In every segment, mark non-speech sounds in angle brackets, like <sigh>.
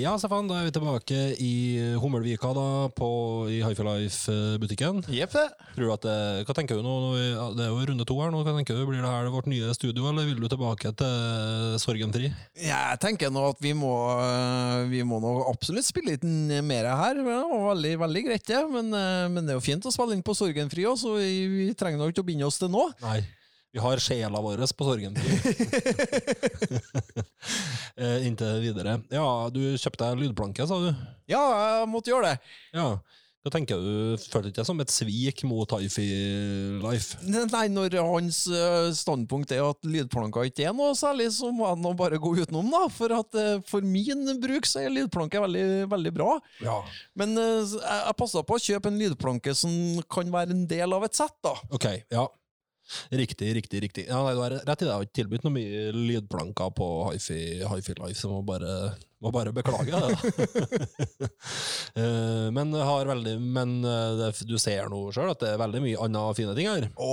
Ja, Stefan, da er vi tilbake i Hummelvika da, på, i Hifi Life-butikken. Jepp, det. Tror du at det, Hva tenker du nå? det er jo runde to her nå. Hva tenker du? Blir det her vårt nye studio, eller vil du tilbake til Sorgenfri? Jeg tenker nå at vi må, vi må nå absolutt spille litt mer her. Det var veldig, veldig greit, det. Men, øh, men det er jo fint å spille inn på Sorgenfri òg, så vi, vi trenger nok ikke å binde oss til nå. Nei. Vi har sjela vår på sorgen. <laughs> eh, inntil videre. Ja, du kjøpte deg lydplanke, sa du? Ja, jeg måtte gjøre det. Ja. da tenker du? Følte ikke det som et svik mot Hifi Life? Nei, når hans øh, standpunkt er at lydplanker ikke er noe særlig, så må nå bare gå utenom, da. For at øh, for min bruk så er lydplanke veldig, veldig bra. Ja. Men jeg, jeg passa på å kjøpe en lydplanke som kan være en del av et sett, da. Ok, ja. Riktig, riktig, riktig. Ja, nei, du har rett i det. Jeg har ikke tilbudt noe mye lydplanker på Hifi, Hifi Life, så må bare, må bare beklage det. <laughs> Eh, men, har veldig, men eh, det, du ser nå sjøl at det er veldig mye andre fine ting her. Å,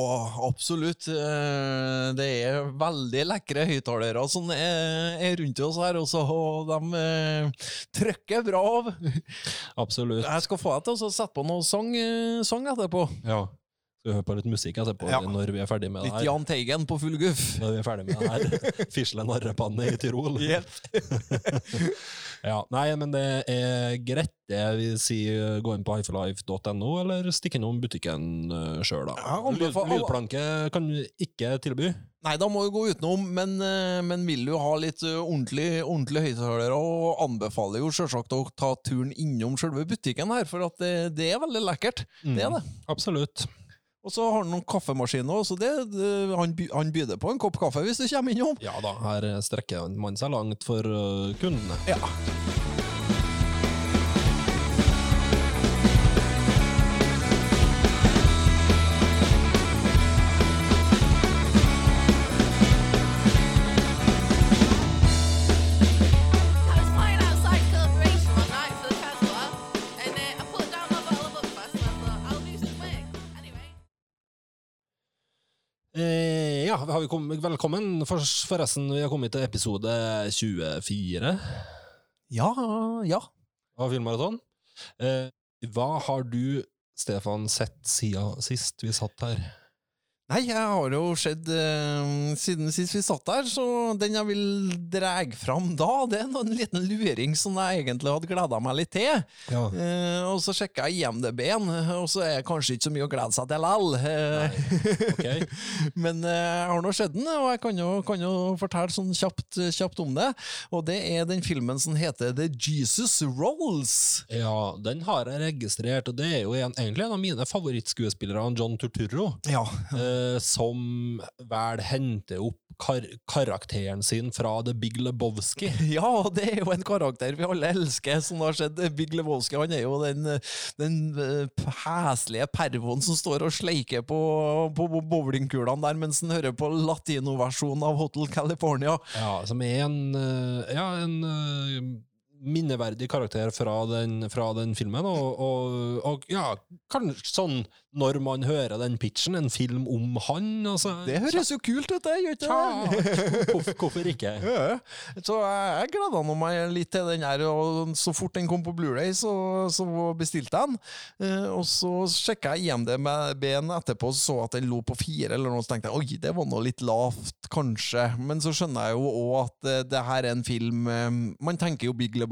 absolutt. Eh, Det er veldig lekre høyttalere som er, rundt oss her, også, og de trykker bra av. Absolutt. Jeg skal få deg til å sette på noe sang, sang etterpå. Ja. Skal vi høre på litt musikk etterpå Ja. når vi er ferdig med det her. Litt? Jahn Teigen på full guff. Når vi er ferdig med det her. <laughs> Fisle narrepanne i Tyrol. <laughs> Ja, nei, men det er greit. Det vi sier, gå inn på hifilife.no, eller stikk innom butikken uh, sjøl, da. Ja, lydplanke kan du ikke tilby. Nei, da må du gå utenom, men, eh, men vil du ha litt eh, ordentlig, ordentlig høyttalere, og anbefaler jo selvsagt å ta turen innom selve butikken her, for at det, det er veldig lekkert. Det er det. Absolutt. Og så har han noen kaffemaskiner, så det, det, han, by, han byr på en kopp kaffe hvis du kommer innom. Ja da, her strekker man seg langt for uh, kundene. Ja. Har vi kommet, velkommen. For, forresten, vi har kommet til episode 24 Ja, ja. av Filmmaraton. Eh, hva har du, Stefan, sett siden sist vi satt her? Nei, jeg har jo sett eh, Siden sist vi satt der, så den jeg vil dra fram da, det er en liten luring som jeg egentlig hadde gleda meg litt til. Ja. Eh, og så sjekka jeg IMDb-en, og så er det kanskje ikke så mye å glede seg til likevel. Eh, ok. <laughs> Men eh, jeg har nå sett den, og jeg kan jo, kan jo fortelle sånn kjapt, kjapt om det. Og det er den filmen som heter The Jesus Rolls. Ja, den har jeg registrert, og det er jo en, egentlig en av mine favorittskuespillere, John Turturro, Ja. eh, som vel henter opp kar karakteren sin fra The Big Lebowski. <laughs> Ja, det er jo en karakter vi alle elsker, som har sett Big Lebowski. Han er jo den, den eh, heslige pervoen som står og sleiker på, på bowlingkulene der mens han hører på latinoversjonen av Hotel California. Ja, som er en, eh, ja, en eh, minneverdig karakter fra den, fra den filmen, og, og, og ja, kanskje sånn når man hører den pitchen, en film om han, altså Det høres jo kult ut, det, gjør ikke det? Hvorfor, hvorfor ikke? <laughs> Ja, Så jeg, gleda meg litt til den her, og så fort den kom på Blu-ray så, så bestilte jeg den. Eh, og så sjekka jeg IMDb-en etterpå, så at den lå på fire, eller noe, så tenkte jeg oi, det var nå litt lavt, kanskje. Men så skjønner jeg jo òg at eh, det her er en film eh, Man tenker jo Big Lebowski.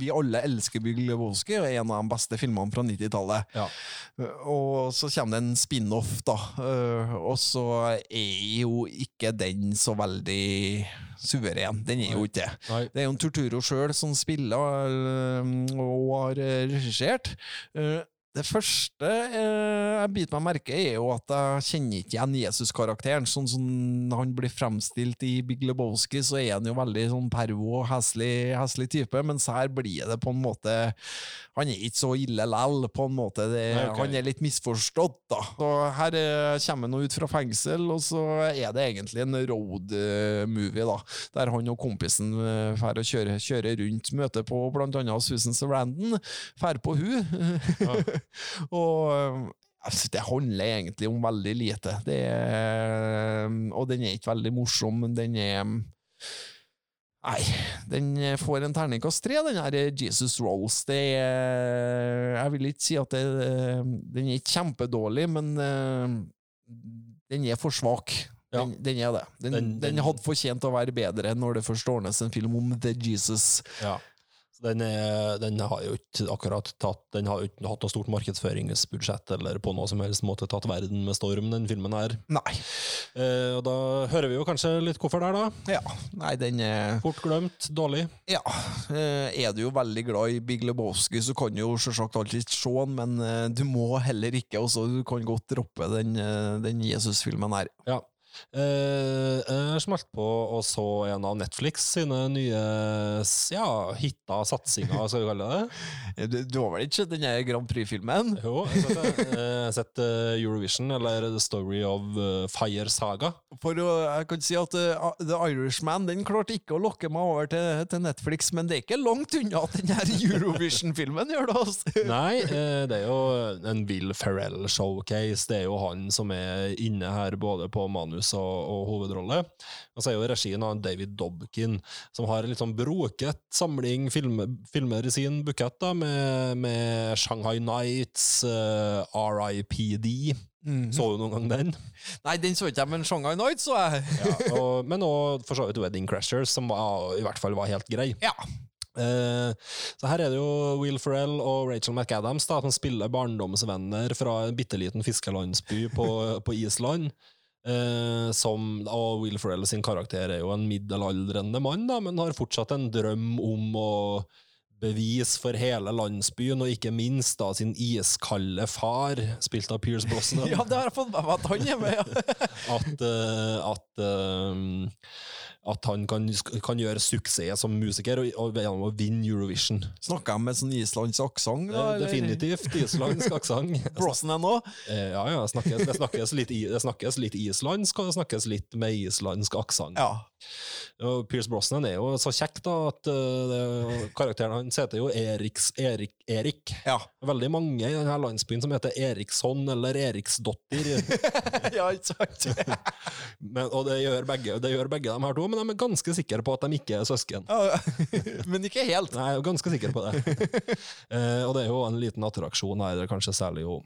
Vi alle elsker Big Lebowski, og er en av de beste filmene fra 90-tallet. Ja. Og så kommer det en spin-off, da. Eh, og så er jo ikke den så veldig suveren. Den er jo ikke det. Det er jo en Torturo sjøl som spiller eh, og har eh, regissert. Eh, Det første eh, jeg biter meg merke er jo at jeg kjenner ikke igjen Jesus-karakteren. Sånn som han blir fremstilt i Big Lebowski, så er han jo veldig sånn pervo og heslig, type, mens her blir det på en måte Han er ikke så ille lell, på en måte. Det, okay. Han er litt misforstått, da. Så her eh, kommer han ut fra fengsel, og så er det egentlig en road-movie, da. Der han og kompisen eh, drar og kjører, kjører rundt, møter på blant annet Susan Sarandon, drar på hun. <laughs> <laughs> og eh, altså, det handler egentlig om veldig lite. Det er, og den er ikke veldig morsom, men den er Nei, den får en terningkast tre, den her Jesus Rolls. Det er Jeg vil ikke si at det, den er ikke kjempedårlig, men eh, den er for svak. Ja. Den, den er det. Den, Den- den, den- hadde fortjent å være bedre når det først ordnes en film om The Jesus. Ja. Så den, er, den har jo ikke akkurat tatt Den har jo ikke hatt noe stort markedsføringsbudsjett eller på noe som helst måte tatt verden med storm, den filmen her. Nei. Eh, og da hører vi jo kanskje litt hvorfor der, da. Ja. Nei, den er Fort glemt, dårlig. Ja. eh, Er du jo veldig glad i Big Lebowski, så kan du jo selvsagt alltid se den, men eh, du må heller ikke. Også, du kan godt droppe den, eh, den Jesus-filmen her. Ja. Eh, jeg smalt på og så en av Netflix sine nye ja, hitta satsinger, skal vi kalle det. <laughs> Du, du har vel ikke sett den Grand Prix-filmen? Jo, jeg har sett. Eh, Eurovision, eller The Story of eh, Fire Saga. For jeg kan si at The Irishman den klarte ikke å lokke meg over til, til Netflix, men det er ikke langt unna at den her Eurovision-filmen gjør det. Altså. <laughs> Nei, det er jo en Will Ferrell-showcase. Det er jo han som er inne her, både på manus og, og hovedrolle. Og så er jo regien av David Dobkin, som har en litt sånn broket samling filmer, filmer i sin bukett, da, med, med Shanghai Nights, uh, RIPD. Så du noen gang den? Nei, den så ikke jeg, men Shanghai Night så jeg. Ja, <laughs> og, men òg for så vidt Wedding Crashers, som var, i hvert fall var helt grei. Ja. Eh, så her er det jo Will Ferrell og Rachel McAdams da, som spiller barndomsvenner fra en bitte liten fiskelandsby på, på Island. Eh, som, og Will Ferrell sin karakter er jo en middelaldrende mann, da, men har fortsatt en drøm om å bevise for hele landsbyen, og ikke minst da sin iskalde far, spilt av Pierce Brosnan, <laughs> ja, det har jeg fått med meg at han er med. <laughs> At, eh, at, eh, at han kan, kan gjøre suksess som musiker og, og gjennom å vinne Eurovision. Snakker jeg med sånn islandsk aksent? Er definitivt islandsk aksent. Brosnan ennå? Ja, Ja, Det snakkes, det, snakkes litt, det snakkes litt islandsk, og det snakkes litt med islandsk aksent. Ja. Og Pierce Brosnan er jo så kjekk, da, at uh, karakteren hans heter jo Eriks, Erik. Erik. Ja. Veldig mange i denne landsbyen som heter Eriksson eller Eriksdotter. <laughs> ja, ikke sant? <laughs> men, og det gjør, begge, det gjør begge de her to, men de er ganske sikre på at de ikke er søsken. Ja, <laughs> Men ikke helt. Nei, jeg er ganske sikker på det. <laughs> eh, og det er jo en liten attraksjon her, kanskje særlig jo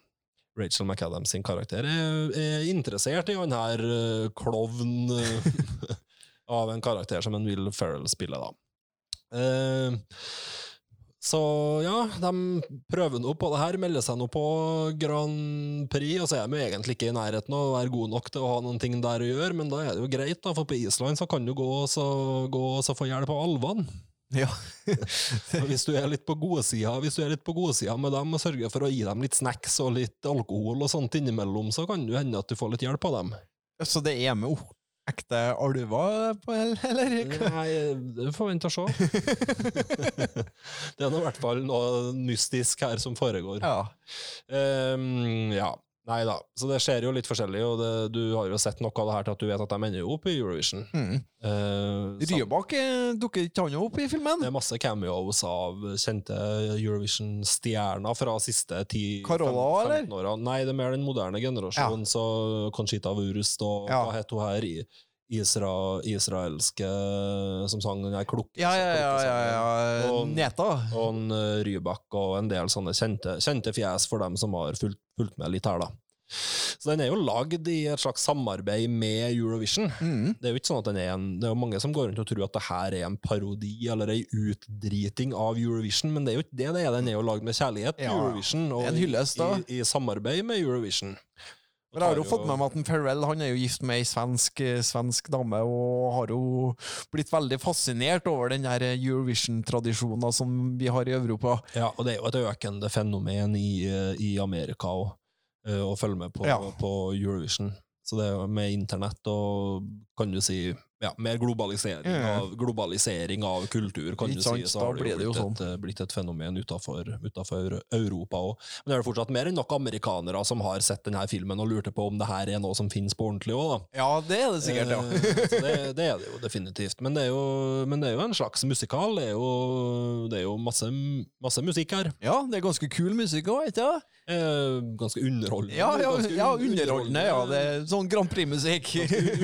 Rachel McAdams sin karakter er, er interessert i han her uh, klovn uh, <laughs> av en karakter som en Will Ferrell spiller, da. Eh, så ja, de prøver nå på det her, melder seg nå på Grand Prix, og så er de egentlig ikke i nærheten av å være gode nok til å ha noen ting der å gjøre, men da er det jo greit, da, for på Island så kan du gå og så, gå og så få hjelp av alvene. Ja. <laughs> Hvis du er litt på godsida Hvis du er litt på godsida med dem og sørger for å gi dem litt snacks og litt alkohol og sånt innimellom, så kan det hende at du får litt hjelp av dem. Så det er med ekte alver på, eller? Nei, det får vente og se. <laughs> det er nå i hvert fall noe mystisk her som foregår. Ja. Um, ja. Nei da. Så det skjer jo litt forskjellig, og det, du har jo sett noe av det her til at du vet at de ender opp i Eurovision. Mm. Eh, Rybak eh, dukker ikke han opp i filmen? Det er masse cameos av kjente Eurovision-stjerner fra siste 10 Carola, eller? 15 åra. Nei, det er mer den moderne generasjonen. Så Conchita Wurst og Ja. hva het hun her? I- Isra, israelske som sang den der klukke... Ja, ja, ja. ja, ja. Og- Neta. Og en eh, Rybak og en del sånne kjente, kjente fjes for dem som har fulgt, fulgt med litt her, da. Så den er jo lagd i et slags samarbeid med Eurovision. Mm. Det er jo ikke sånn at den er en, det er jo mange som går rundt og tror at det her er en parodi eller ei utdriting av Eurovision, men det er jo ikke det det er. Den er jo lagd med kjærlighet til Ja, Eurovision, og da. i, i samarbeid med Eurovision. For jeg har jo fått med meg at en Farrell han er jo gift med ei svensk, eh, svensk dame, og har jo blitt veldig fascinert over den Eurovision-tradisjonen som vi har i Europa. Ja, og det er jo et økende fenomen i, eh, i Amerika òg, å følge med på, Ja. på Eurovision. Så det er jo med internett og kan du si ja, mer globalisering, Ja. av, globalisering av kultur, kan Litt du sant, si, så har det jo blitt, sånn. et, eh, blitt et fenomen utenfor Europa òg. Men det er fortsatt mer enn nok amerikanere som har sett denne filmen og lurte på om det her er noe som finnes på ordentlig òg. Ja, det er det sikkert, ja. Eh, det, det er det jo definitivt. Men det er jo, men det er jo en slags musikal. Det er jo, det er jo masse, masse musikk her. Ja, det er ganske kul musikk òg, ikke det? Eh, ganske underholdende. Ja, ja, ganske ja underholdende. Ja, det er sånn Grand Prix-musikk.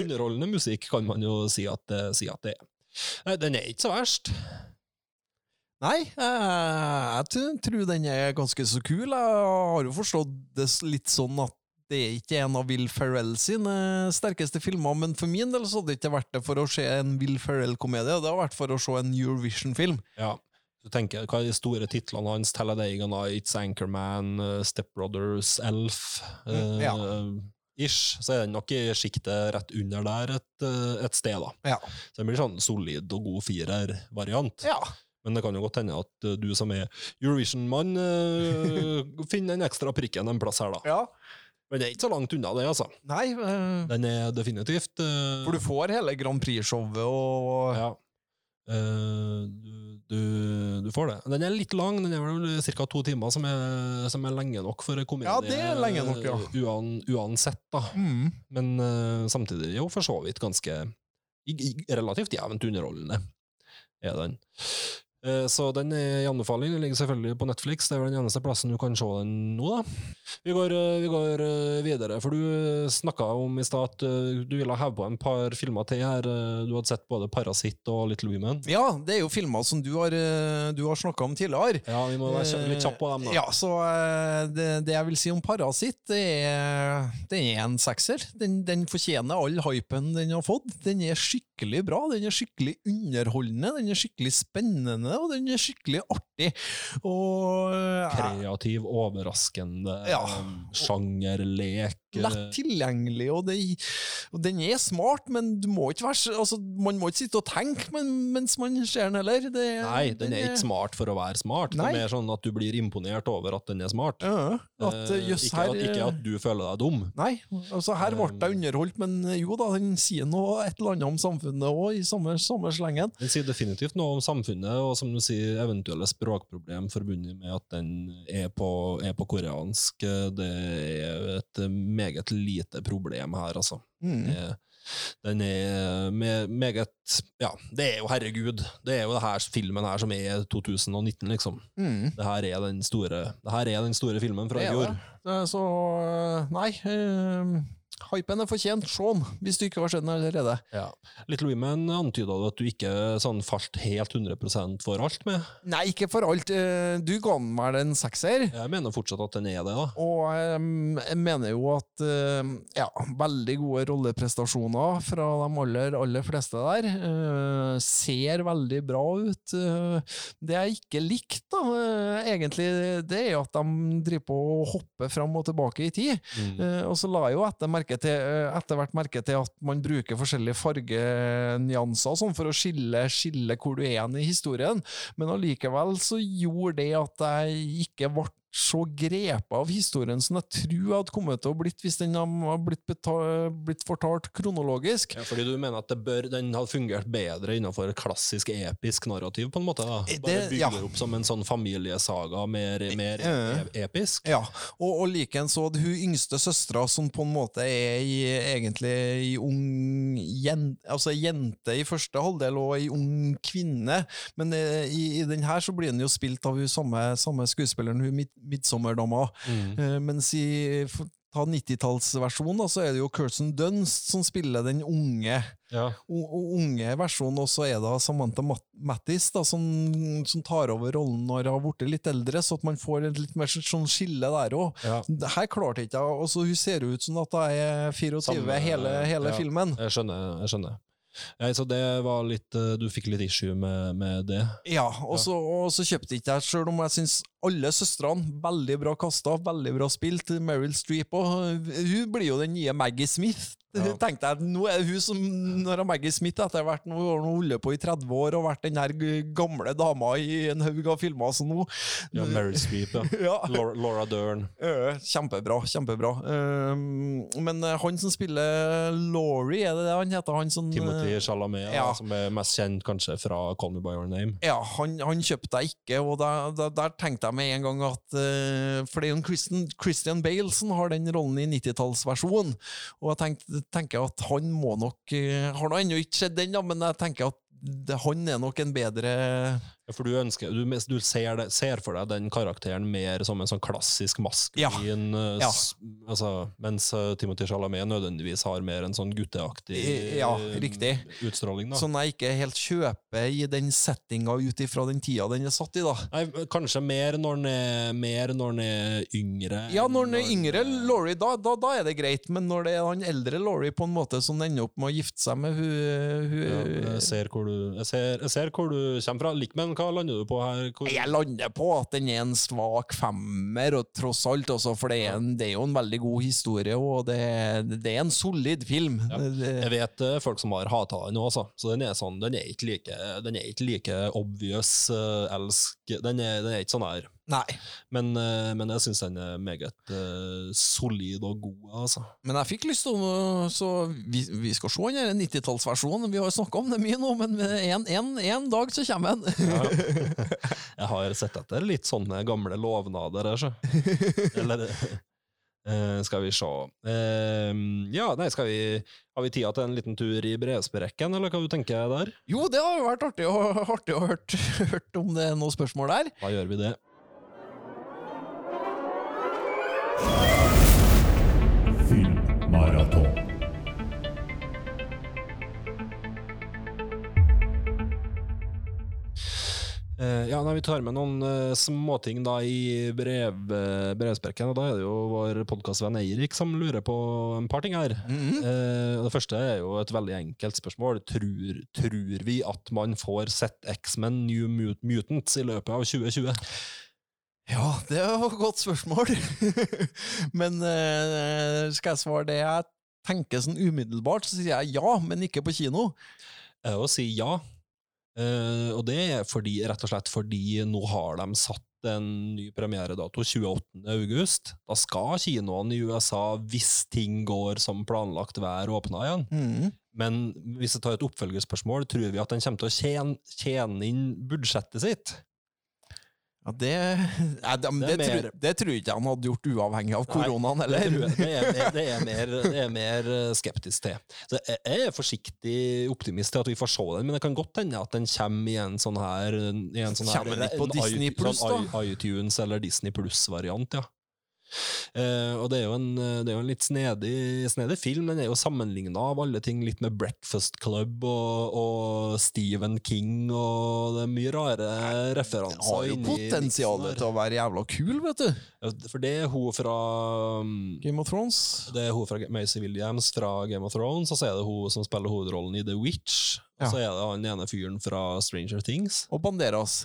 underholdende musikk, kan man jo si at, det- si at det er. Den er ikke så verst. Nei, eh, jeg tror den er ganske så kul. Jeg har jo forstått det litt sånn at det er ikke en av Will Ferrell sine sterkeste filmer, men for min del så hadde det ikke vært det for å se en Will Ferrell-komedie, det har vært for å se en Eurovision-film. Ja. Så tenker Hva er de store titlene hans? Talladega Nights, Anchorman, Stepbrothers, Step Brothers, Elf Mm, ja. eh, Ish. Så er den nok i sjiktet rett under der et, eh, et sted, da. Ja. Så det blir sånn solid og god firer-variant. Ja. Men det kan jo godt hende at eh, du som er Eurovision-mann, eh, <laughs> finner den ekstra prikken en plass her, da. ja. Men det er ikke så langt unna, det, altså. Nei, Uh, Den er definitivt uh, for du får hele Grand Prix-showet og Ja. Eh, du, du, får det. Den er litt lang, den er vel ca. to timer, som er, som er lenge nok for komedie. Ja, det er lenge nok, ja. Uan, uansett, da. mm. Men uh, samtidig jo for så vidt ganske i, i, relativt jevnt underholdende, er den. Eh, Så den er i anbefaling. Den ligger selvfølgelig på Netflix. Det er vel den eneste plassen du kan se den nå, da. Vi går, eh, vi går eh, videre, for du snakka om i stad at eh, du ville heve på en par filmer til her. Eh, Du hadde sett både Parasitt og Little Women. Ja, det er jo filmer som du har, eh, du har snakka om tidligere. Ja, vi må være litt kjappe på dem, da. Ja, så eh, det, det jeg vil si om Parasitt, det er, det er en sekser. Den, den fortjener all hypen den har fått. Den er skikkelig bra, den er skikkelig underholdende, den er skikkelig spennende, og den er skikkelig artig. Og eh, Kreativ, overraskende, Ja. eh, sjangerlek. Eh, lett tilgjengelig, og, det, og den er smart, men du må ikke være, altså, man må ikke sitte og tenke men, mens man ser den heller. Det, Nei, den er ikke smart for å være smart. Nei. Det er mer sånn at du blir imponert over at den er smart. Ja, at, Eh, just, ikke, at, ikke at du føler deg dum. Nei, altså her ble jeg underholdt, men jo da, den sier noe et eller annet om samfunnet òg, i samme, samme slengen. Den sier definitivt noe om samfunnet, og som du sier, eventuelle språkproblem forbundet med at den er på, er på koreansk. eh, Det er et meget lite problem her, altså. Mm. Eh, Den er me- meget Ja, det er jo herregud. Det er jo det her filmen her som er 2019, liksom. Mm. Det her er den store, det her er den store filmen fra i det. Eh, Så nei, eh, hypen er fortjent. Sean, hvis du ikke har sett den allerede. Ja. Little Women antyda du at du ikke sånn falt helt 100% for alt med. Nei, ikke for alt. Eh, Du ga den vel en sekser. Jeg mener fortsatt at den er det, da. Og jeg mener jo at ja, veldig gode rolleprestasjoner fra de aller, aller fleste der. eh, ser veldig bra ut. Eh, det jeg ikke likte, da, egentlig, det er at de driver på å hoppe fram og tilbake i tid. Mm. Og så la jeg jo etter, merke til, eh, etter hvert merke til at man bruker forskjellige fargenyanser sånn for å skille, skille hvor du er i historien, men allikevel så gjorde det at jeg ikke ble så grepet av historien som jeg tror jeg hadde kommet til å blitt hvis den hadde blitt, blitt fortalt kronologisk. Ja, fordi du mener at det bør, den hadde fungert bedre innenfor et klassisk episk narrativ, på en måte? da? Det- Bare bygge ja. det opp som en sånn familiesaga, mer, mer e episk? Ja, og, og likeens at hun yngste søstera, som på en måte er i, egentlig ei ung jen, altså jente i første halvdel, og ei ung kvinne, men eh, i, i den her så blir den jo spilt av hun samme, samme skuespilleren, hun Mid Midsommerdama, Mm. Eh, mens i Ta 90-tallsversjonen, da, så er det jo Kirsten Dunst som spiller den unge Ja. unge versjonen, og så er det Samantha Mattis da, som, som tar over rollen når hun har blitt litt eldre, så at man får et litt mer sånn skille der òg. Ja. Her klarte ikke jeg Hun ser ut som at hun er 24 Samme- hele, hele ja. filmen. Jeg skjønner. jeg skjønner. Nei, så det var litt eh, Du fikk litt issue med, med det. Ja, og så, og så kjøpte ikke jeg, sjøl om jeg syns alle søstrene veldig bra kasta, veldig bra spilt. Meryl Streep og Hun blir jo den nye Maggie Smith. Ja. Tenkte jeg, Nå er det hun som Når Maggie Smith etter hvert nå har holdt på i 30 år og vært den her gamle dama i en haug av filmer, så nå Ja, Meryl Streep, ja. <laughs> Ja. Laura, Laura Dern. Kjempebra, kjempebra. Um, men eh, han som spiller Laurie, er det det han heter? Han som, Timothy eh, Chalamet, ja. som er mest kjent kanskje fra Call Me By Your Name. Ja, han, han kjøpte jeg ikke, og der, der, der tenkte jeg med en gang at eh, For det er jo Christian, Christian Bale som har den rollen i 90-tallsversjonen, og jeg tenkte, tenker jeg at han må nok uh, Har nå ennå ikke sett den, da, men jeg tenker at han er nok en bedre For du ønsker Du, du ser, det, ser for deg den karakteren mer som en sånn klassisk maskulin ja. Ja. altså, Mens eh, Timothy Chalamet nødvendigvis har mer en sånn gutteaktig Eh, ja, eh, utstråling. da Sånn jeg ikke helt kjøper i den settinga ut ifra den tida den er satt i, da. Nei, Kanskje mer når den er, mer når den er yngre. Ja, når den er yngre Laurie, da, da, da er det greit, men når det er han eldre Laurie på en måte som ender opp med å gifte seg med hun, hun ja, jeg, ser du, jeg, ser, jeg ser hvor du kommer fra. Hva lander du på her? Hvor, Jeg lander på at den er en svak femmer, og tross alt, også, for det er, en, det er jo en veldig god historie, og det, det er en solid film. Ja. Det, Jeg vet eh, folk som har hata den òg, så den er sånn, den er ikke like, den er ikke like obvious uh, elsk. Den er, den er ikke sånn her. Nei, Men, eh, men jeg syns den er meget uh, solid og god, altså. men jeg fikk lyst til å Så vi, vi skal se den 90-tallsversjonen. Vi har snakka om det mye nå, men en, en, en dag så kommer den. Jeg har sett etter litt sånne gamle lovnader. Eller Uh, Skal vi se uh, Ja, nei, skal vi Har vi tida til en liten tur i brevsprekken, eller hva du tenker der? Jo, det har jo vært artig å, artig å hørt, hørt om det er noen spørsmål der. Da gjør vi det. Filmmaraton. Eh, ja, nei, Vi tar med noen uh, småting da i brev, uh, brevsprekken. og Da er det jo vår podkastvenn Eirik som lurer på en par ting her. Mm -hmm. det første er jo et veldig enkelt spørsmål. Tror, tror vi at man får sett X-Men New Mut- Mutants i løpet av 2020? Ja, det var et godt spørsmål. <laughs> men uh, skal jeg svare det jeg tenker sånn umiddelbart, så sier jeg ja, men ikke på kino. Jeg vil si ja. uh, og det er fordi, rett og slett fordi nå har de satt en ny premieredato 28. august. Da skal kinoene i USA, hvis ting går som planlagt, være åpna igjen. Mm. Men hvis jeg tar et oppfølgerspørsmål, tror vi at den kommer til å tjene, tjene inn budsjettet sitt? Ja, det, <laughs> nei, det, det, Det mer, tror, det tror jeg ikke han hadde gjort uavhengig av koronaen, Det, eller? jeg- det, er, det, er <laughs> mer, det er mer eh, skeptisk til. Så jeg jeg er forsiktig optimist til at vi får se den, men det kan godt hende at den kommer i en sånn her i en sånn her, Kommer den på en Disney i- Plus, sånn da? iTunes eller Disney Plus-variant, ja. Eh, og det er jo en, det er jo en litt snedig, snedig film. Den er jo sammenligna av alle ting litt med Breakfast Club og, og Stephen King, og det er mye rare referanser. Den Har jo potensial til å være jævla kul, vet du. For det er hun fra um, Game of Thrones. Det er hun fra Macy Williams fra Game of Thrones, og så er det hun som spiller hovedrollen i The Witch. Og så er det han ene fyren fra Stranger Things. Og Banderas.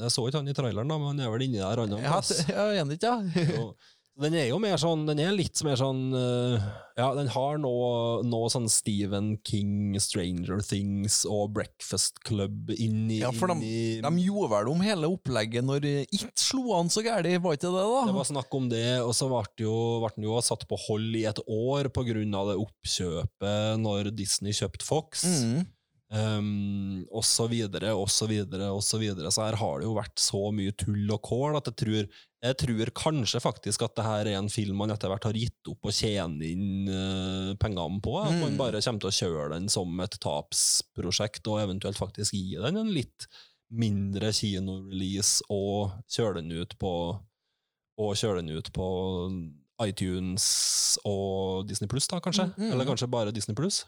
Jeg så ikke han i traileren, da, men han er vel inni der. Han, enig, ja. <laughs> jeg? Den er jo mer sånn Den er litt mer sånn eh, Ja, den har noe, noe sånn Stephen King, Stranger Things og Breakfast Club inni Ja, for de, De gjorde vel om hele opplegget når It slo an så gæli, var ikke det, da? Det var snakk om det, og så ble jo, den jo satt på hold i et år på grunn av det oppkjøpet når Disney kjøpte Fox. Mhm. Um, og så videre, og så videre, og så videre. Så her har det jo vært så mye tull og kål at jeg tror, jeg tror kanskje faktisk at det her er en film man etter hvert har gitt opp å tjene inn uh, pengene på. At man Mm. bare kommer til å kjøre den som et tapsprosjekt, og eventuelt faktisk gi den en litt mindre kinorelease, og kjøre den ut på og kjøre den ut på iTunes og Disney Pluss, da, kanskje? Mm, mm. Eller kanskje bare Disney Pluss?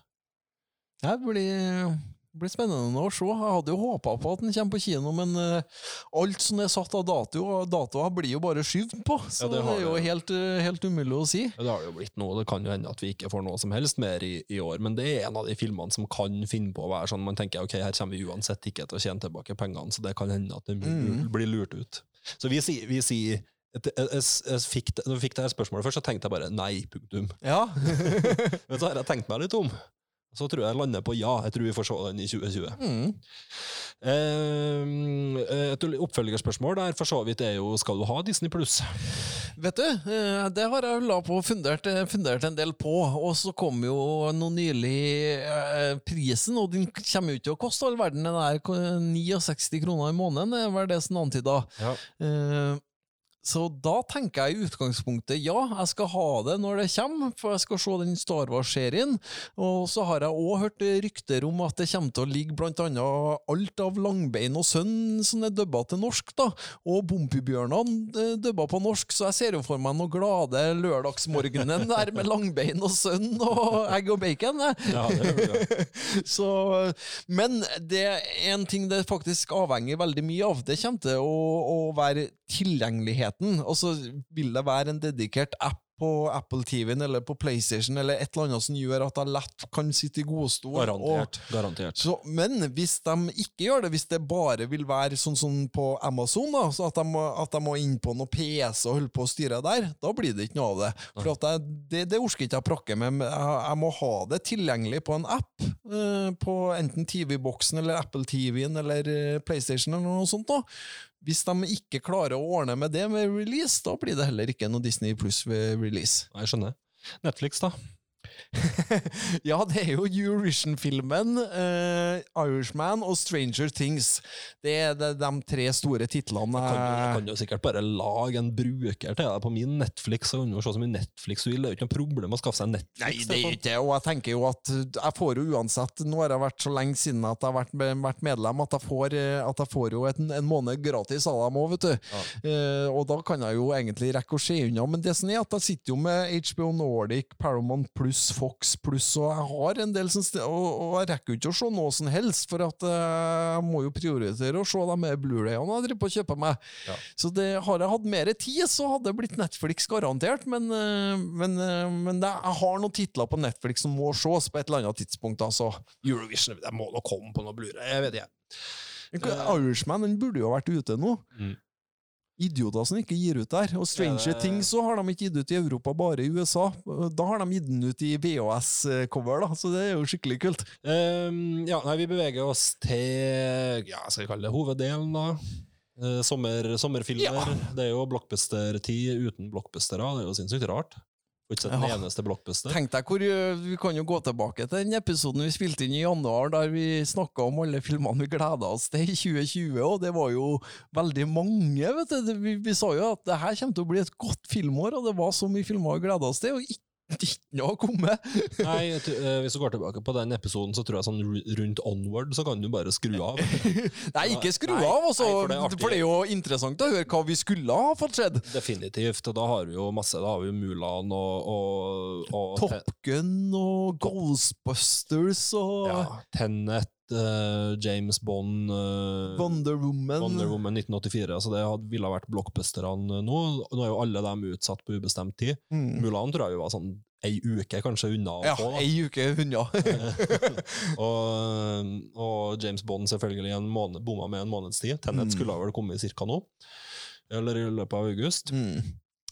Det blir blir spennende å se. Jeg hadde jo håpa på at den kommer på kino, men uh, alt som er satt av dato, datoer, blir jo bare skyvd på. Så Ja, det det, er jo helt, eh, helt umulig å si. Ja, Det har det jo blitt nå. Det kan jo hende at vi ikke får noe som helst mer i, i år, men det er en av de filmene som kan finne på å være sånn man tenker ok, her kommer vi uansett ikke til å tjene tilbake pengene, så det kan hende at det blir, Mm. blir lurt ut. Så vi sier, vi sier jeg, fikk, når jeg fikk det her spørsmålet først, så tenkte jeg bare nei, punktum. Ja. <laughs> Men så har jeg tenkt meg litt om. Så tror jeg jeg lander på ja. Jeg tror vi får se den i 2020. Mm. Eh, et oppfølgerspørsmål der for så vidt er jo skal du ha Disney pluss? Vet du, eh, det har jeg la på fundert, eh, fundert en del på, og så kom jo nå nylig eh, prisen, og den kommer jo ikke til å koste all verden, den er 69 kroner i måneden, det var det som antyda. Ja. Eh, så da tenker jeg i utgangspunktet ja, jeg skal ha det når det kommer, for jeg skal se den Star Wars-serien. Og så har jeg òg hørt rykter om at det kommer til å ligge blant annet alt av Langbein og Sønn som er dubba til norsk, da. Og Bompibjørnene eh, dubba på norsk, så jeg ser jo for meg noen glade lørdagsmorgenen der med Langbein og Sønn og egg og bacon. Ja, det. <laughs> Så, men det er en ting det faktisk avhenger veldig mye av. Det kommer til å, å være tilgjengeligheten. Og så vil det være en dedikert app på Apple TV-en eller på PlayStation eller et eller annet som gjør at jeg lett kan sitte i godstol. og- Garantert. Garantert. så, men hvis de ikke gjør det, hvis det bare vil være sånn som på Amazon, da, så at de, må, at de må inn på noe PC og holde på å styre der, da blir det ikke noe av det. For jeg, det, det orker ikke jeg prakke med. men Jeg, jeg må ha det tilgjengelig på en app, eh, på enten TV-boksen eller Apple TV-en eller eh, PlayStation eller noe sånt. da. Hvis de ikke klarer å ordne med det med release, da blir det heller ikke noe Disney pluss ved release. Jeg skjønner. Netflix, da? <laughs> Ja, det er jo Eurovision-filmen, uh, Irishman og Stranger Things. Det er de, de tre store titlene. Kan jeg kan jo sikkert bare lage en bruker til deg på min Netflix, så kan du se så mye Netflix du vil. Det er jo ikke noe problem å skaffe seg Netflix. Nei, det er ikke. Og jeg tenker jo at jeg får jo uansett Nå har jeg vært så lenge siden at jeg har vært, vært medlem at jeg får, eh, at jeg får jo en, en måned gratis av dem òg, vet du. Eh, og da kan jeg jo egentlig rekke å se unna. Men det som er at jeg sitter jo med HBO Nordic, Paramount pluss, Fox pluss, og jeg har en del som og, og jeg rekker jo ikke å se noe som helst, for at eh, jeg må jo prioritere å se de med Blu-rayene jeg driver på å kjøpe meg. Ja. Så det, har jeg hatt mer tid, så hadde det blitt Netflix garantert, men, eh, men, eh, men det, jeg har noen titler på Netflix som må ses på et eller annet tidspunkt. altså. Eurovision det må nå komme på noe Blu-ray, jeg vet ikke. Irishman den burde jo ha vært ute nå. Mm. Idioter som ikke gir ut der. Og Stranger Ja, Things så har de ikke gitt ut i Europa, bare i USA. Da har de gitt den ut i VHS-cover, da, så det er jo skikkelig kult. Um, ja, nei, vi beveger oss til ja, skal vi kalle det hoveddelen, da. Eh, sommer, sommerfilmer. Ja. Det er jo blockbuster-tid uten blockbustere. Det er jo sinnssykt rart. Ikke den eneste blockbuster. Tenk deg hvor eh, Vi kan jo gå tilbake til den episoden vi spilte inn i januar, der vi snakka om alle filmene vi gleda oss til i 2020, og det var jo veldig mange, vet du. Vi, vi sa jo at det her kommer til å bli et godt filmår, og det var så mye filmer vi gleda oss til, og ikke, ikke noe kommet. <laughs> Nei, eh, Hvis du går tilbake på den episoden, så tror jeg sånn rundt onward så kan du bare skru av. <laughs> Nei, ikke skru Nei, av, også, nei, for det for det er jo interessant å høre hva vi skulle ha fått skjedd. Definitivt. Og da har vi jo masse. Da har vi jo Mulan og, og, og Top Gun og Ghostbusters og ja, Tenet, eh, James Bond uh, Wonder Woman. Wonder Woman 1984. Altså det hadde, ville vært blockbusterne nå. Nå er jo alle dem utsatt på ubestemt tid. Mm. Mulan tror jeg jo var sånn ei uke kanskje unna Ja, på, ei uke unna. <laughs> og, og James Bond selvfølgelig en måned, bomma med en måneds tid. Tenet Mm. skulle vel kommet cirka nå. Eller i løpet av august. mm.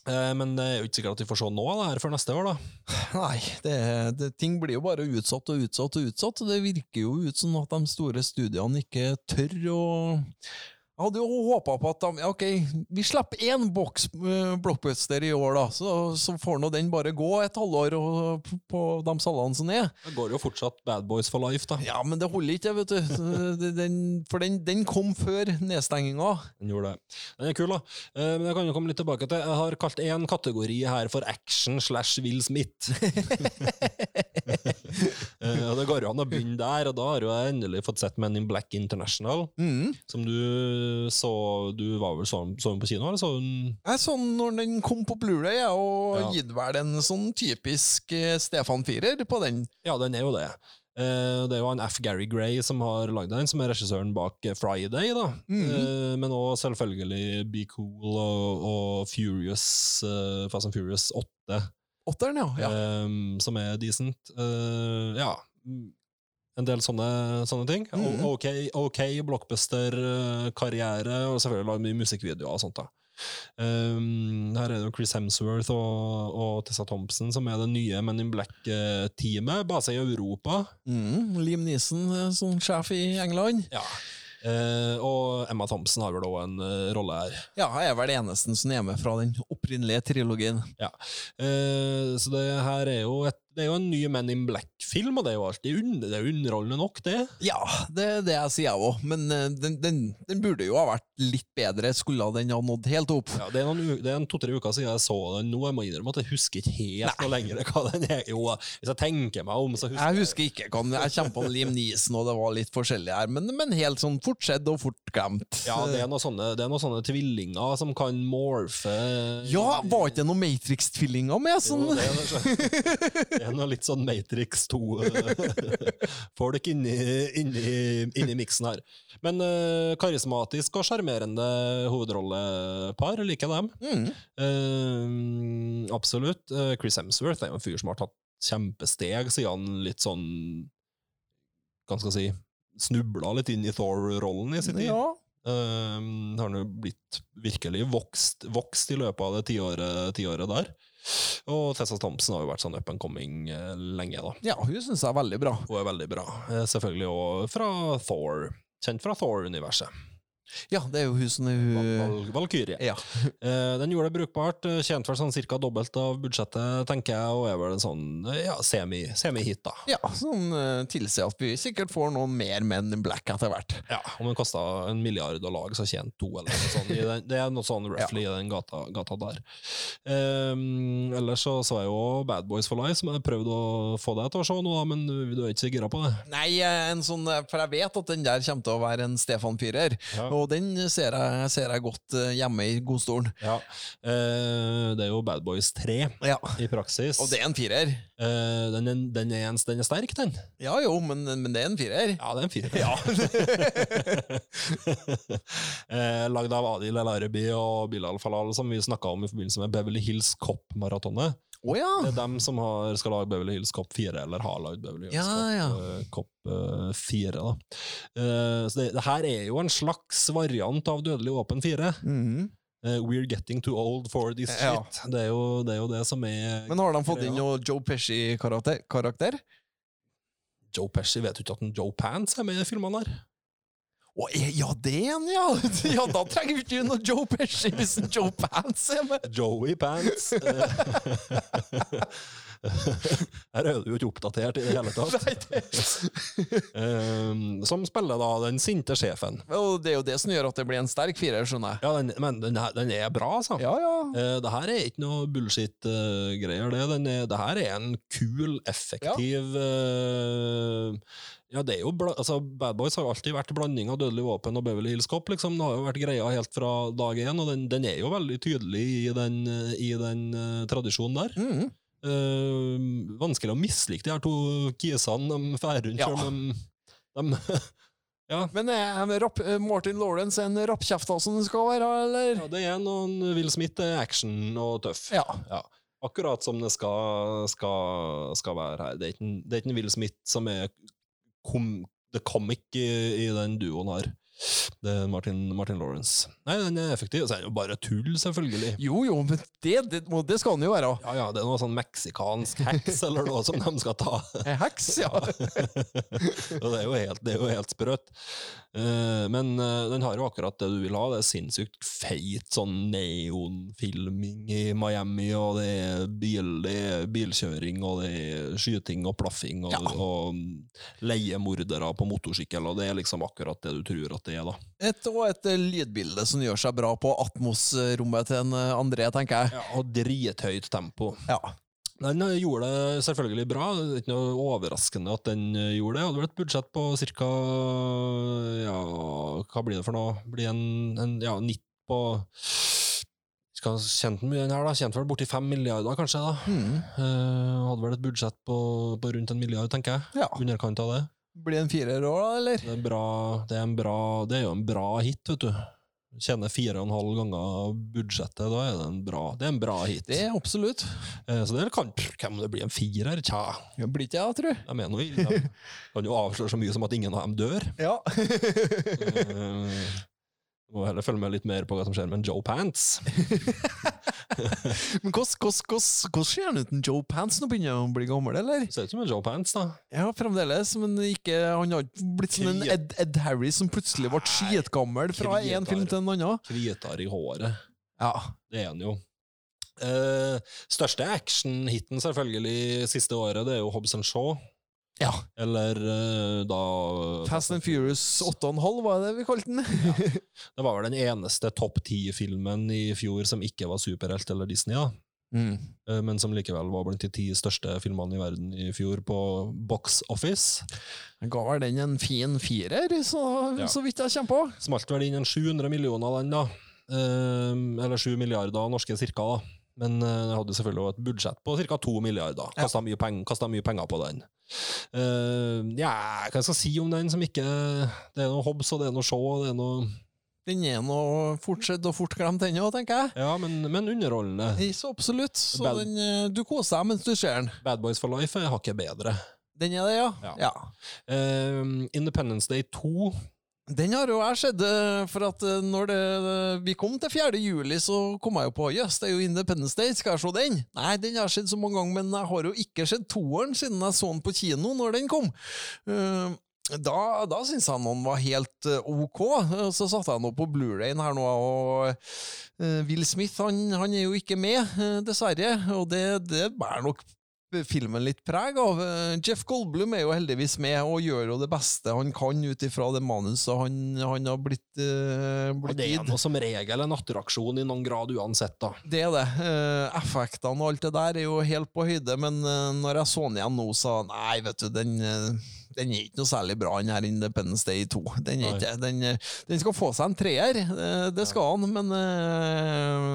Eh, men det er jo ikke sikkert at vi får se noe av det her før neste år, da. <sighs> Nei, det, det, ting blir jo bare utsatt og utsatt og utsatt. og Det virker jo ut som at de store studiene ikke tør å Jeg hadde jo håpa på at de ja, Ok, vi slipper én boks eh, blockbuster i år, da. Så, så får nå den bare gå et halvår og, på, de salene som er. Det går jo fortsatt Bad Boys for life, da. Ja, men det holder ikke, vet du. Den, for den, den kom før nedstenginga. Den gjorde det. Den er kul, da. Eh, Men jeg kan jo komme litt tilbake til Jeg har kalt én kategori her for action slash Will Smith. <laughs> Eh, Det går jo an å begynne der, og da har jo jeg endelig fått sett Men in Black International. Mm. Som du så Du var vel sånn sånn på kino, eller så den Jeg så den når den kom på Blu-ray, jeg, og Ja. gitt vel en sånn typisk eh, Stefan Firer på den. Ja, den er jo det. Eh, det er jo han F. Gary Gray som har lagd den, som er regissøren bak eh, Friday. da. Mm -hmm. men òg selvfølgelig Be Cool og, og Furious, Fast and Furious 8, Åtteren, ja. ja. som er decent. Eh, ja. Mm, En del sånne, sånne ting. Mhm. Ok, ok blockbuster-karriere, og selvfølgelig lagd mye musikkvideoer og sånt. da. Um, her er det jo Chris Hemsworth og, og Tessa Thompson som er det nye Men in Black-teamet, base i Europa. Mm, Liam Neeson eh, som sjef i England. Ja. Uh, og Emma Thompson har vel òg en uh, rolle her. Ja, jeg er vel eneste som er med fra den opprinnelige trilogien. Eh, så det her er jo, et, det er jo en ny Men in Black-film, og det er jo alltid under, det er underholdende nok, det. Ja, det er det jeg sier jeg òg, men eh, den, den, den burde jo ha vært litt bedre, skulle den ha nådd helt opp. Ja, det er, noen, det er en to-tre uker siden jeg så den nå. Jeg må innrømme at jeg husker ikke helt noe lenger hva den er. Jo, hvis jeg tenker meg om, så husker Jeg husker ikke, kan, jeg kommer på Liam Neeson, og det var litt forskjellig her, men, men helt sånn fort skjedd og fort glemt. Ja, det er, noen sånne, det er sånne tvillinger som kan morfe Ja, var ikke det noen Matrix-tvillinger med? Sånn? Jo, det, er noe, <laughs> er noe litt sånn Matrix 2-folk <laughs> inni, inni, inni miksen her. Men uh, karismatisk og sjarmerende hovedrollepar, liker dem. Mm. Uh, absolutt. Uh, Chris Hemsworth er jo en fyr som har tatt kjempesteg siden han litt sånn Hva skal jeg si Snubla litt inn i Thor-rollen i sin tid. Ja. Uh, har nå blitt virkelig vokst, vokst i løpet av det tiåret, tiåret der. Og Tessa Thompson har jo vært sånn up and coming eh, lenge, da. ja, hun syns jeg er veldig bra. Hun er veldig bra. Eh, selvfølgelig òg fra Thor. Kjent fra Thor-universet. Ja, det er jo hun som er. Ja. <laughs> Eh, den gjorde det brukbart. eh, Tjente vel sånn cirka dobbelt av budsjettet, tenker jeg, og er vel en sånn eh, ja, semi- semi-hit, da. Ja, som uh, tilsier at vi sikkert får noen mer Men in Black etter hvert. Ja, Om den kosta en milliard å lage, så tjente to, eller noe sånt. Den, det er noe sånn roughly <laughs> i den gata, gata der. Um, ellers så så jeg jo Bad Boys for Life, som jeg prøvde å få deg til å se nå, men du er ikke så gira på det. Nei, en sånn, for jeg vet at den der kommer til å være en Stefan Pyrer. Ja. Og den ser jeg, ser jeg godt eh, hjemme i godstolen. Ja. Eh, det er jo Bad Boys 3 Ja. i praksis. Og det er en firer. Eh, den, er, den, er, en- den er sterk, den. Ja jo, men, men det er en firer. Ja, det er en firer. <laughs> eh, lagd av Adil El Arabi og Bilal Falal, som vi snakka om i forbindelse med Beverly Hills Cop-maratonet. Å ja! Det er dem som har, skal lage Beverly Hills Cop 4, eller har lagd Beverly Hills Ja, Cop, ja. eh, Cop eh, 4. Da. Uh, så det, det her er jo en slags variant av Dødelig åpen 4. Mhm. uh, we're getting too old for this shit. Det, er jo, det er jo det som er Men har de fått inn noe Joe Pesci-karakter? karakter? Joe Pesci vet jo ikke at en Joe Pants er med i filmene her. Å, eh, ja, det er en, ja! <laughs> Ja, Da trenger vi ikke noe Joe Pesci hvis en Joe Pants er med. Joey Pants. <laughs> Her er du jo ikke oppdatert i det hele tatt. Det... Eh, som spiller da den sinte sjefen. Og det er jo det som gjør at det blir en sterk firer, skjønner jeg. Ja, den, men den, her, den er bra, altså. Ja, ja. Uh, det her er ikke noe bullshit-greier. det. Er, det her er en kul, effektiv eh, Ja, det er jo altså, Bad Boys har jo alltid vært blanding av Dødelig våpen og Beverly Hills Cop. Liksom. Det har jo vært greia helt fra dag én, og den, den er jo veldig tydelig i den, i den uh, tradisjonen der. Mm. Uh, vanskelig å mislike de her to kisene. De drar rundt Ja. selv om de, de <laughs> ja, Men er rapp, eh, Martin Lawrence en rappkjefta som den skal være, eller? ja, det er noen Will Smith er action og tøff. Ja. Ja, akkurat som det skal, skal, skal være her. Det er ikke, det er ikke en Will Smith som er kom, the comic i, i den duoen her. Det er Martin, Martin Lawrence. Nei, den er effektiv. Og så er den jo bare tull, selvfølgelig. Jo, jo, men det, det, det skal den jo være. Ja, ja, det er noe sånn meksikansk heks eller noe som de skal ta. <laughs> Heks, ja. <laughs> Og det er jo helt, det er jo helt sprøtt. Eh, men eh, den har jo akkurat det du vil ha. Det er sinnssykt feit sånn neonfilming i Miami, og det er, bil, det er bilkjøring, og det er skyting og plaffing, og, Ja. og leiemordere på motorsykkel, og det er liksom akkurat det du tror at det er, da. Et, og et eh, lydbilde som gjør seg bra på Atmos-rommet til en André, tenker jeg. Ja, og drithøyt tempo. Ja. Den eh, gjorde det selvfølgelig bra. Det er ikke noe overraskende at den eh, gjorde det. Hadde vel et budsjett på ca. Ja, hva blir det for noe? Blir en, en ja, 90 på skal kjente han mye den her, da? Tjente vel borti fem milliarder, kanskje? da Mm. Eh, Hadde vel et budsjett på, på rundt en milliard, tenker jeg. Ja. Underkant av det. Blir det en firer år, da, eller? Det er, bra, det, er en bra, det er jo en bra hit, vet du. Tjener fire og en halv ganger budsjettet, da er det en bra, det er en bra hit. Det er absolutt. Eh, Så det kan Hvem det blir en firer? Tja, Det blir ikke jeg, tror jeg. Jeg mener. <laughs> De kan jo avsløre så mye som at ingen av dem dør. Ja. Eh, Må heller følge med litt mer på hva som skjer med Joe Pants. <laughs> Men hvordan- ser han ut, en Joe Pants? Nå begynner han å bli gammel, eller? Ser ut som en Joe Pants, da. Ja, fremdeles, men ikke, han har ikke blitt som en. Ed, Ed Harry som plutselig ble skitgammel fra én en film til en annen. Hvitere i håret. Ja. Det er han jo. Uh, største action-hiten selvfølgelig siste året, det er jo Hobbs Shaw. Ja. Eller uh, da Fast and Furious 8,5, var det vi kalte den? <laughs> Det var vel den eneste topp ti-filmen i fjor som ikke var superhelt eller Disney, da. Mm. Eh, men som likevel var blant de ti største filmene i verden i fjor på box office. Jeg ga vel den en fin firer, så, Ja. så vidt jeg kommer på. Smalt vel inn en 700 millioner den, da. Eh, eller 7 milliarder norske cirka, da. Men eh, det hadde selvfølgelig et budsjett på ca. 2 milliarder. Ja. Kasta mye, mye penger på den. Eh, ja, hva skal jeg si om den som ikke Det er noe Hobbs og det er noe Shaw og det er noe Den er nå fortsatt og fort glemt ennå, tenker jeg. Ja, men, men underholdende. Så absolutt. Så Bad- den, eh, du koser deg mens du ser den. Bad Boys for Life er hakket bedre. Den er det, ja? Ja. ja. Uh, Independence Day 2 Den har jo jeg sett, eh, for at eh, når det, vi kom til 4. juli, så kom jeg jo på jøss, det er jo Independence Day, skal jeg se den? Nei, den har jeg sett så mange ganger, men jeg har jo ikke sett toeren siden jeg så den på kino når den kom. Eh, da, da syntes jeg noen var helt eh, ok. Eh, Så satte jeg nå på Blu-rayen her nå, og eh, Will Smith han, han er jo ikke med, eh, dessverre. Og det, det bærer nok filmen litt preg av. Eh, Jeff Goldblum er jo heldigvis med og gjør jo det beste han kan ut ifra det manuset han, han har blitt, Og blitt det er noe som regel en attraksjon i noen grad uansett, da. Det er det. Uh, effektene og alt det der er jo helt på høyde, men uh, når jeg så den igjen nå, så nei, vet du, den, den er ikke noe særlig bra, den her Independence Day 2. Den, ikke, den, den skal få seg en treer, det skal han, men eh,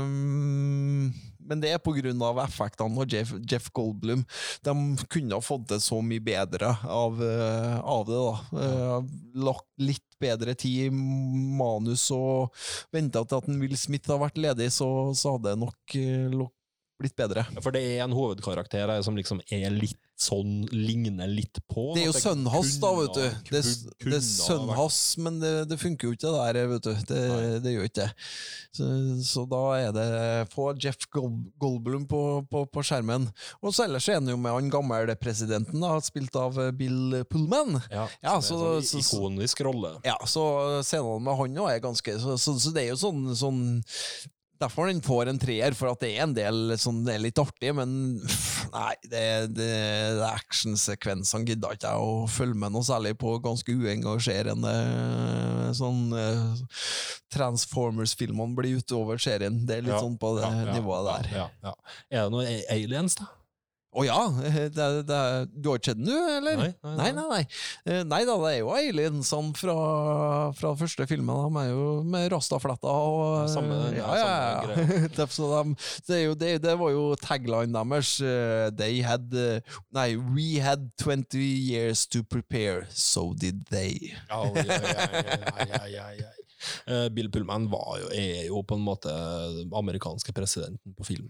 men det er av effektene og Jeff, Jeff Goldblum. De kunne ha fått det så mye bedre av, eh, av det, da. Eh, lagt litt bedre tid i manus og venta til at en Will Smith har vært ledig, så, så hadde det nok eh, blitt bedre. For det er en hovedkarakter som liksom er litt sånn, ligner litt på. Det er jo sønnen hans, da, vet du. Det, det er sønnen hans, men det, det funker jo ikke det der, vet du. Det, det gjør ikke det. Så, så da er det Få Jeff Goldblom Goldblum på, på, på skjermen. Og så ellers er han jo med han gamle presidenten, da, spilt av eh, Bill Pullman. Ja, Ja, som så- sånn så- ikonisk rolle. Ja, så scenene med han òg er ganske så, så, så det er jo sånn, sånn Derfor den får en treer, for at det er en del det er litt artig, men nei, det, det, det actionsekvensene gidder ikke jeg å følge med noe særlig på. Ganske uengasjerende sånn eh, Transformers-filmene blir utover serien. Det er litt Ja, sånn på det ja, nivået der. Ja, ja. Er det noe aliens, da? Å ja! Det, det, du har ikke sett den, du, eller? Nei, Nei, nei, nei. nei, Nei da, det er jo aliensene fra, fra første filmen. De er jo med rastafletter og samme den, Ja, ja, ja, samme ja. <laughs> Det- de, det, er jo, det, det var jo tagline deres. eh, They had eh, Nei, we had 20 years to prepare, so did they. Ja, ja, ja, ja, ja. Eh, Bill Pullman var jo, er jo på en måte amerikanske presidenten på film.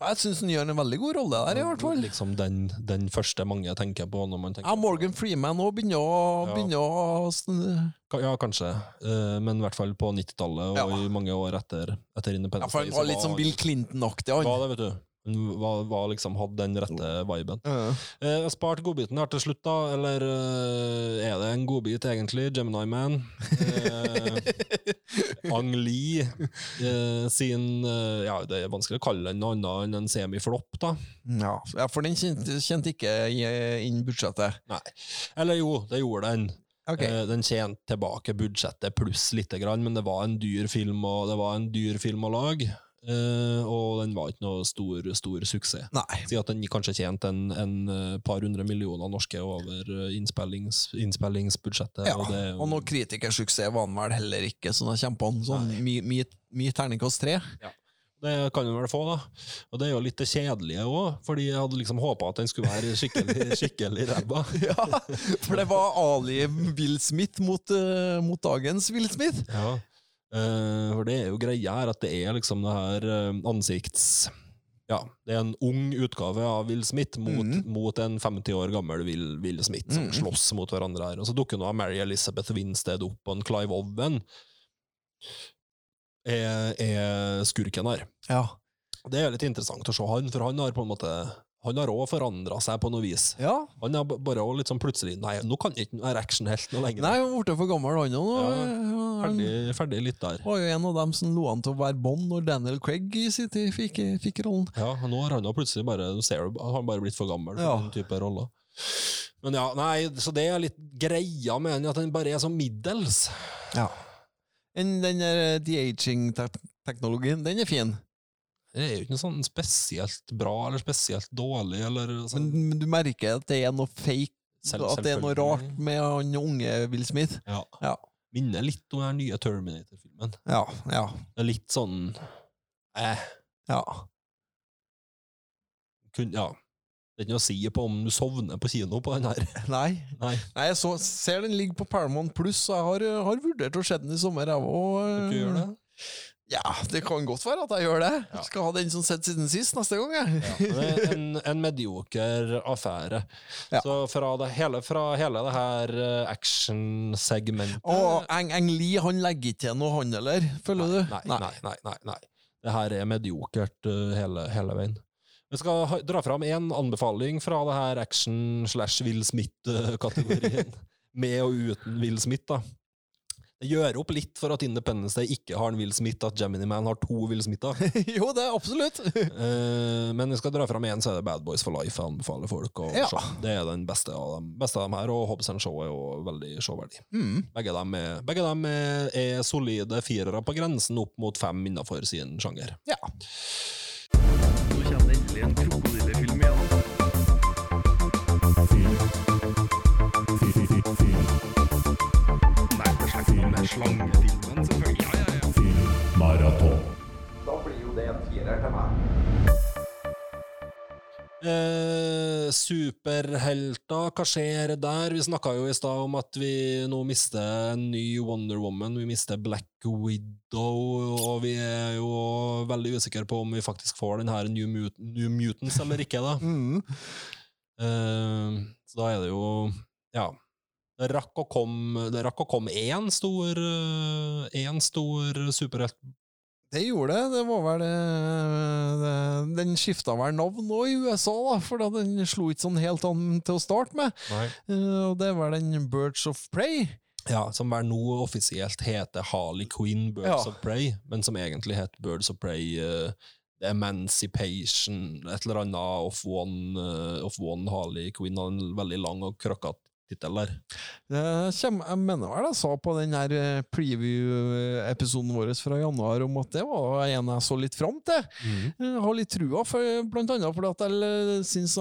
Jeg syns han gjør en veldig god rolle der, i hvert fall. Liksom den, den første mange tenker på når man tenker Ja, Morgan Freeman òg begynner å, Ja. begynner å Ja, kanskje. Eh, men i hvert fall på 90-tallet og Ja. i mange år etter, etter ja, for Han Day, var litt sånn Bill Clinton-aktig, han. Ja, det, vet du. Var, var liksom, hadde den rette viben. Ja. Eh, Jeg har spart godbiten her til slutt, da. Eller eh, er det en godbit, egentlig? Gemini Man. Eh, <laughs> Ang Lee eh, sin eh, Ja, det er vanskelig å kalle den noe annet enn en semiflopp, da. Ja, ja, for den kjente, kjente ikke inn budsjettet. Nei. Eller jo, det gjorde den. Ok. Eh, Den tjente tilbake budsjettet pluss lite grann, men det var en dyr film, og det var en dyr film å lage. Eh, og den var ikke noe stor, stor suksess. Nei. Si at den kanskje tjente en, en eh, par hundre millioner norske over eh, innspillings, innspillingsbudsjettet. Ja, og det, og noe kritikersuksess var den vel heller ikke, så da kjempa han sånn my terningkast tre. Det kan vi vel få, da. Og det er jo litt det kjedelige òg, fordi jeg hadde liksom håpa at den skulle være skikkelig, <laughs> skikkelig ræva. Ja, for det var Ali Will Smith mot, uh, mot dagens Will Smith. Ja. Eh, for det er jo greia her at det er liksom det her eh, ansikts... Ja, det er en ung utgave av Will Smith mot, mm. mot en 50 år gammel Will, Will Smith som mm. slåss mot hverandre her. Og så dukker nå Mary Elizabeth Winstead opp, og en Clive Owen er, er skurken her. Ja. Det er litt interessant å se han, for han har på en måte han har òg forandra seg på noe vis. ja. Han er bare litt sånn plutselig Nei, nå kan jeg ikke være actionhelt noe lenger. Nei, han ble for gammel, han òg. Ja, Ferdig, ferdig litt der. var jo en av dem som lå an til å være Bond når Daniel Craig i sin tid fikk, fikk rollen. Ja, Nå har han plutselig bare ser, du, han har bare blitt for gammel for Ja. den type roller. Men ja, nei, så det er litt greia med han, at han bare er så middels. Ja. En, den der de-aging-teknologien, den er fin. Det er jo ikke noe sånn spesielt bra eller spesielt dårlig. Eller sånn. Men, men du merker at det er noe fake, Selv- at det er noe rart med han unge Will Smith. Ja. Ja. Minner litt om den nye Terminator-filmen. Ja, ja, Det er litt sånn eh, ja. kun, Ja. Det er ikke noe å si på om du sovner på kino på den her. <laughs> Nei. Nei, Nei, jeg så, ser den ligger på Paramount Pluss, jeg har, har vurdert å se den i sommer, jeg òg. Ja, det kan godt være at jeg gjør det. Ja. Skal ha den som sett siden sist neste gang, jeg. Ja, en, en medioker affære. Ja. Så fra det hele, fra hele det her eh, actionsegmentet Og Eng, Eng Lee han legger ikke til noe, han heller, føler du? Nei, nei, nei, nei, nei. Det her er mediokert eh, hele, hele veien. Vi skal dra fram én anbefaling fra det her action slash Will Smith-kategorien. <laughs> Med og uten Will Smith, da. Det gjør opp litt for at Independence Day ikke har en Will Smith, at Gemini Man har to Will Smither. <laughs> jo, det er absolutt. uh, <laughs> men vi skal dra fram én, så er det Bad Boys for Life jeg anbefaler folk å Ja. se. Det er den beste av dem, beste av dem her, og Hobbs Show er jo veldig showverdig. Mm. Begge dem, er, begge dem er, er solide firere på grensen opp mot fem innenfor sin sjanger. Ja. Nå kommer det endelig en krokodillefilm det til meg. Eh, superhelter, hva skjer der? Vi snakka jo i stad om at vi nå mister en ny Wonder Woman, vi mister Black Widow, og vi er jo veldig usikre på om vi faktisk får den her New, Mut New Mutants eller ikke, da. <laughs> Mm. Eh, så da er det jo Ja. Det rakk å komme Det rakk å komme én stor eh, Én stor superhelt Det gjorde det. Det var vel det, det, Den skifta vel navn nå i USA, da, for da den slo ikke sånn helt an til å starte med. Eh, og det var den Birds of Prey. Ja, som vel nå offisielt heter Harley Quinn Birds Ja. of Prey, men som egentlig het Birds of Prey uh, Emancipation, et eller annet of one, uh, of one Harley Quinn, en veldig lang og krøkkete tittel der. Jeg mener vel jeg sa på den her eh, preview-episoden vår fra januar om at det var en jeg så litt fram til. Jeg har litt trua, for, blant annet fordi at jeg syns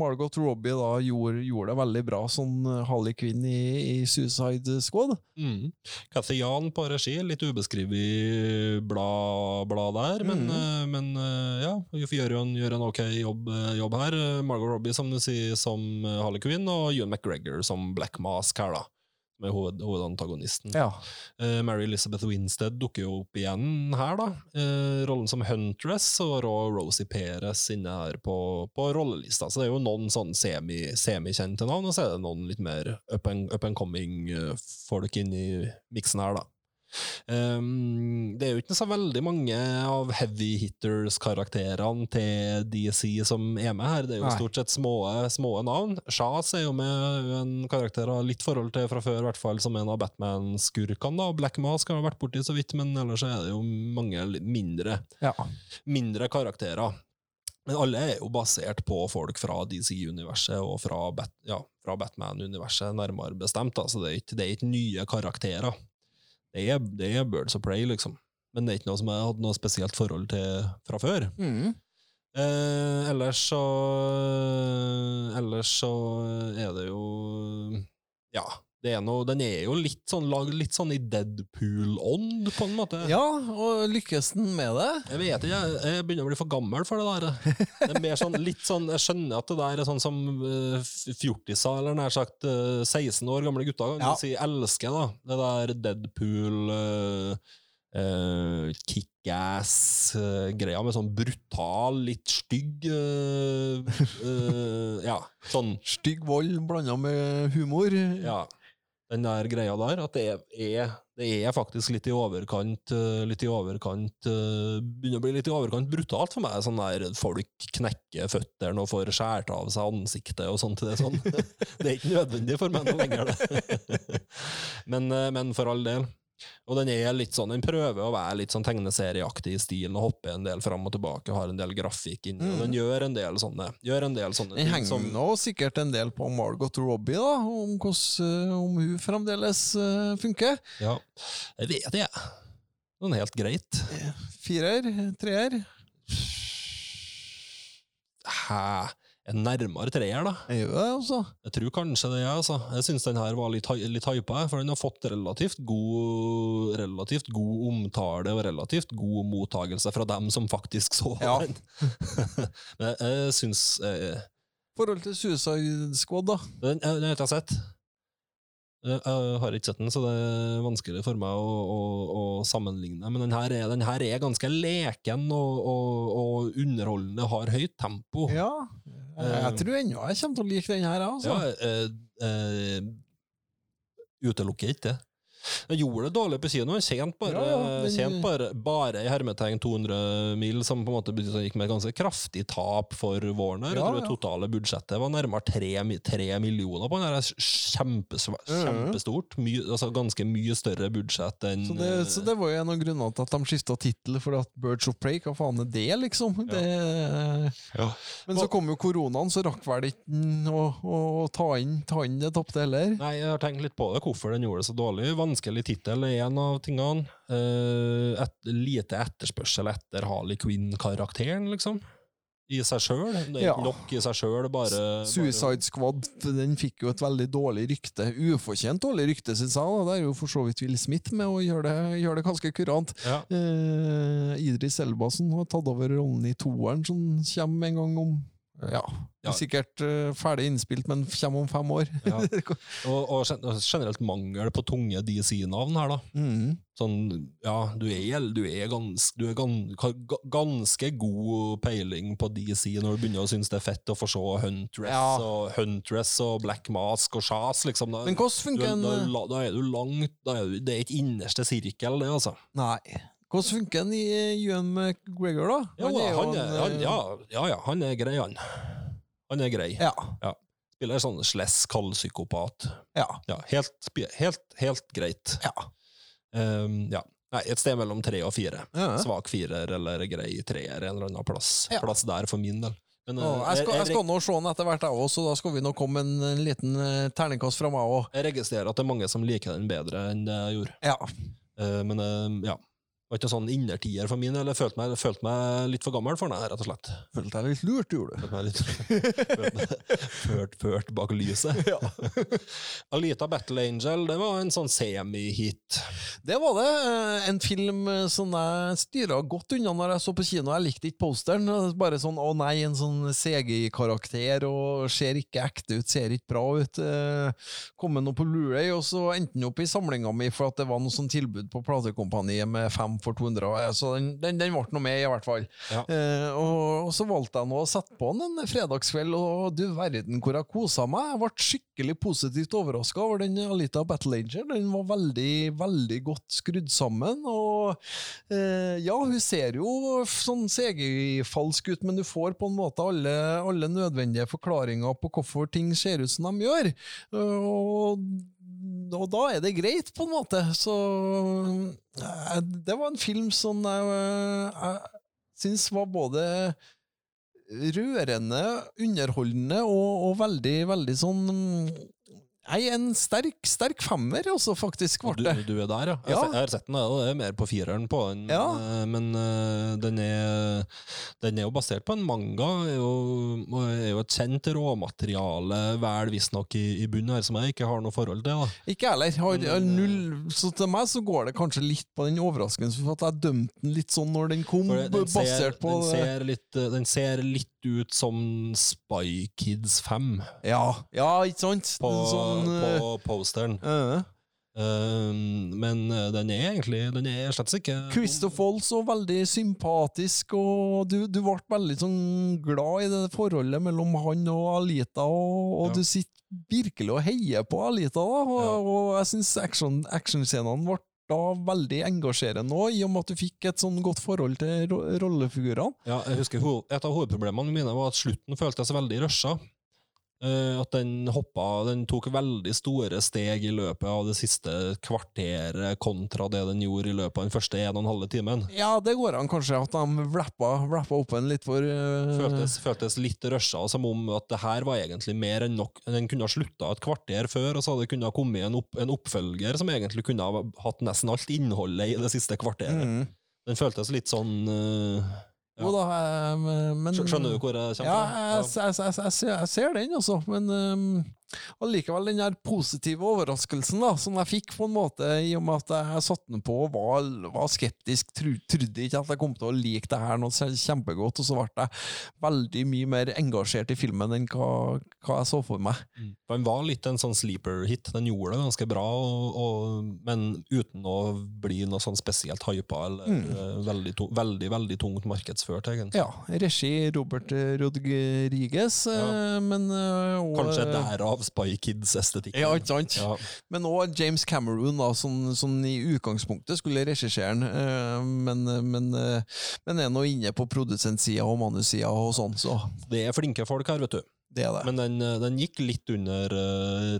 Margot Robbie da gjorde, gjorde det veldig bra som Harley Quinn i, i Suicide Squad. Mm. Cathy Jan på regi, litt ubeskrevet blad, bla der, men, Mm. eh, men eh, ja, gjør en, gjør en ok jobb, eh, jobb her. Eh, Margot Robbie, som du sier, som eh, Harley Quinn, og Ewan McGregor som Black Mask her, da. Som er hoved, hovedantagonisten. Ja. Uh, Mary Elizabeth Winstead dukker jo opp igjen her, da. Uh, rollen som Huntress, og Rosie Perez inne her på, på rollelista. Så det er jo noen sånn semi-kjente navn, og så er det noen litt mer up and, up and coming eh, inni miksen her, da. Um, det er jo ikke så veldig mange av heavy hitters-karakterene til DC som er med her. Det er jo Nei. stort sett små, små navn. Shaz er jo med en karakter av litt forhold til fra før, i hvert fall som en av Batman-skurkene. Black Mask har vært borti så vidt, men ellers er det jo mange mindre, ja. mindre karakterer. Men alle er jo basert på folk fra DC-universet og fra, Bat ja, fra Batman-universet, nærmere bestemt. Altså Så det er ikke, det er ikke nye karakterer. Det er, det er Birds of Prey, liksom. Men det er ikke noe som jeg hadde noe spesielt forhold til fra før. Mm. Eh, ellers så Ellers så er det jo Ja. Det er noe, den er jo litt sånn, litt sånn i Deadpool-ånd, på en måte. Ja, og lykkes den med det? Jeg vet ikke, jeg, jeg begynner å bli for gammel for det der. Det er mer sånn, litt sånn, Jeg skjønner at det der er sånn som uh, fjortiser, eller nær sagt eh, 16 år gamle gutter, kan Ja. si elsker da. det der Deadpool uh, Kickass-greia med sånn brutal, litt stygg uh, eh, Ja, sånn Stygg vold blanda med humor. ja, den der greia der, at det er, det er faktisk litt i overkant eh, Litt i overkant eh, Begynner å bli litt i overkant brutalt for meg. Sånn der folk knekker føttene og får skåret av seg ansiktet og sånt. Det er, sånn. <laughs> det er ikke nødvendig for meg noe lenger, det. <laughs> men, eh, men for all del. Og den er litt sånn, den prøver å være litt sånn tegneserieaktig i stilen og hoppe en del fram og tilbake, har en del grafikk inni, og den gjør en del sånne, gjør en del sånne Den henger som nå sikkert en del på Margot Robbie, da, om, hvordan, om hun fremdeles uh, funker. Ja, jeg vet det. Sånn helt greit. Firer? Treer? Hæ? Nærmere treer, da. Jeg gjør det, altså. Jeg tror kanskje det, altså. Jeg syns den her var litt, litt hypa, for den har fått relativt god, relativt god omtale og relativt god mottagelse fra dem som faktisk så Ja. den. <laughs> Men jeg syns eh, forhold til Suicide Squad, da. Den, eh, den har jeg ikke sett. Jeg, jeg har ikke sett den, så det er vanskelig for meg å, å, å sammenligne. Men den her er, den her er ganske leken og, og, og underholdende, har høyt tempo. Ja. Jeg, jeg tror ennå jeg kommer til å like den her, altså. Ja, eh, eh, utelukker ikke det. Jeg gjorde det dårlig på kino. Jeg tjente bare, Ja, ja, men... tjente bare, bare i hermetegn 200 mil, som på en måte betyr gikk med et ganske kraftig tap for Warner. jeg Ja, tror det totale budsjettet var nærmere tre, tre millioner på den. her. er. Kjempestort. My, altså ganske mye større budsjett enn Så det, så det var jo en av grunnene til at de skifta tittel, for at Birds of Prey, hva faen er det, liksom? Det, Ja. men så kom jo koronaen, så rakk vel ikke å, å, ta, inn, ta inn det tapte heller. Nei, jeg har tenkt litt på det, hvorfor den gjorde det så dårlig. Vanskelig tittel er en av tingene. Eh, et, lite etterspørsel etter Harley Quinn-karakteren, liksom. I seg sjøl. Det er Ja. ikke nok i seg sjøl, bare Suicide Squad den fikk jo et veldig dårlig rykte. Ufortjent dårlig rykte, syns jeg. da. Det er jo for så vidt Will Smith med å gjøre det, gjøre det ganske kurant. Ja. Eh, Idris Elbasen har tatt over rollen i toeren, som kommer en gang om Ja, Ja. sikkert uh, ferdig innspilt, men kommer om fem år. Ja. <laughs> Og, og generelt mangel på tunge DC-navn her, da. mm. Sånn, ja, du er, du er, gans, du er gans, ganske god peiling på DC når du begynner å synes det er fett å få se Huntress, Ja. og, Huntress og Black Mask og Shaz, liksom. Da, Men hvordan funker en da, da er du langt da er du, Det er ikke innerste sirkel, det, altså. Nei. Hvordan funker han i Ewan McGregor, da? Ja, han, jo er, en, han, eh, ja, ja, ja, han er grei, han. Han er grei. ja. Spiller sånn sless kaldpsykopat. Ja. Ja, helt, helt, helt greit. Ja. Um, ja. Nei, et sted mellom tre og fire. Ja. Svak firer eller grei treer en eller annen plass. Ja. Plass der for min del. Men, Å, eh, jeg, skal, jeg skal nå se den etter hvert, jeg òg, så da skal vi nå komme en, en liten eh, terningkast fra meg òg. jeg registrerer at det er mange som liker den bedre enn det jeg gjorde. Ja. Uh, men uh, ja. Var ikke sånn innertier for min, eller jeg følte meg, følte meg litt for gammel for den, rett og slett. Følte deg litt lurt, gjorde du. Følte meg litt følte <laughs> meg ført, ført bak lyset. <laughs> <laughs> Alita Battle Angel, det var en sånn semi-hit. Det var det. eh, En film eh, som jeg styra godt unna når jeg så på kino. Jeg likte ikke posteren. Bare sånn 'å nei, en sånn CGI-karakter og ser ikke ekte ut, ser ikke bra ut'. Eh, Kom med noe på Blu-ray, og så endte den opp i samlinga mi for at det var noe sånn tilbud på platekompaniet med fem for 200. Så den, den, den ble noe med, i hvert fall. Ja. Eh, og, og så valgte jeg nå å sette på den en fredagskveld, og du verden hvor jeg kosa meg. Jeg ble skikkelig positivt overraska over den Alita Battle Angel. Den var veldig, veldig godt skrudd sammen. Og eh, ja, hun ser jo sånn CGI-falsk ut, men du får på en måte alle, alle nødvendige forklaringer på hvorfor ting ser ut som de gjør. Og og da er det greit, på en måte. Så eh, det var en film som jeg, jeg syns var både rørende, underholdende og, og veldig, veldig sånn Nei, en sterk, sterk femmer, også, faktisk, ble Du, det. du er der, ja. Jeg, Ja. jeg har sett den, og det er mer på fireren på den. Ja. eh, Men uh, den, er, den er jo basert på en manga, og er jo et kjent råmateriale, vel visstnok i, i bunnen her, som jeg ikke har noe forhold til. da. Ikke jeg heller. Har, Men, null, så til meg så går det kanskje litt på den overraskelsen for at jeg dømte den litt sånn når den kom, den, ser, basert på den, ser litt, eh, den ser litt ut som Spy Kids 5 Ja, ja, ikke sant? på, sånn, eh, på posteren. Uh, Eh, men eh, den er egentlig Den er slett ikke Christoph Waltz så veldig sympatisk, og du, du ble veldig sånn glad i det forholdet mellom han og Alita, og, og Ja. du sitter virkelig og heier på Alita, da, og, Ja. og jeg syns action, actionscenene ble da veldig engasjerende òg, i og med at du fikk et sånn godt forhold til ro rollefigurene. Ja, jeg husker Et av hovedproblemene mine var at slutten føltes veldig rusha. Eh, at den hoppa Den tok veldig store steg i løpet av det siste kvarteret kontra det den gjorde i løpet av den første en og en halve timen. Ja, det går an kanskje at de vleppa, vleppa opp en litt for uh... Føltes, føltes litt rusha, som om at det her var egentlig mer enn nok. Den kunne ha slutta et kvarter før, og så hadde det kunnet kommet en, opp, en oppfølger som egentlig kunne ha hatt nesten alt innholdet i det siste kvarteret. mm. Den føltes litt sånn ja. Jo da, eh, men Skjønner du hvor jeg kommer Ja, fra? jeg, jeg, jeg, jeg, ser, jeg ser den, altså. Men um, allikevel den der positive overraskelsen da, som jeg fikk, på en måte, i og med at jeg satte den på og var, var skeptisk, tro, trodde ikke at jeg kom til å like det her noe kjempegodt, og så ble jeg veldig mye mer engasjert i filmen enn hva, hva jeg så for meg. Mm. Den var litt en sånn sleeper-hit. Den gjorde det ganske bra, og, og, men uten å bli noe sånn spesielt hypa eller Mm. eh, veldig, veldig, veldig tungt markedsført, egentlig. Ja, regi Robert eh, Rodriguez, ja. men eh, og, Kanskje derav Spy Kids-estetikken. Ja, ikke sant? Ja. Men òg James Cameron, da, som, som i utgangspunktet skulle regissere den, eh, men, men, eh, men er nå inne på produsentsida og manussida og sånn, så Det er flinke folk her, vet du. det er det. Men den, eh, den gikk litt under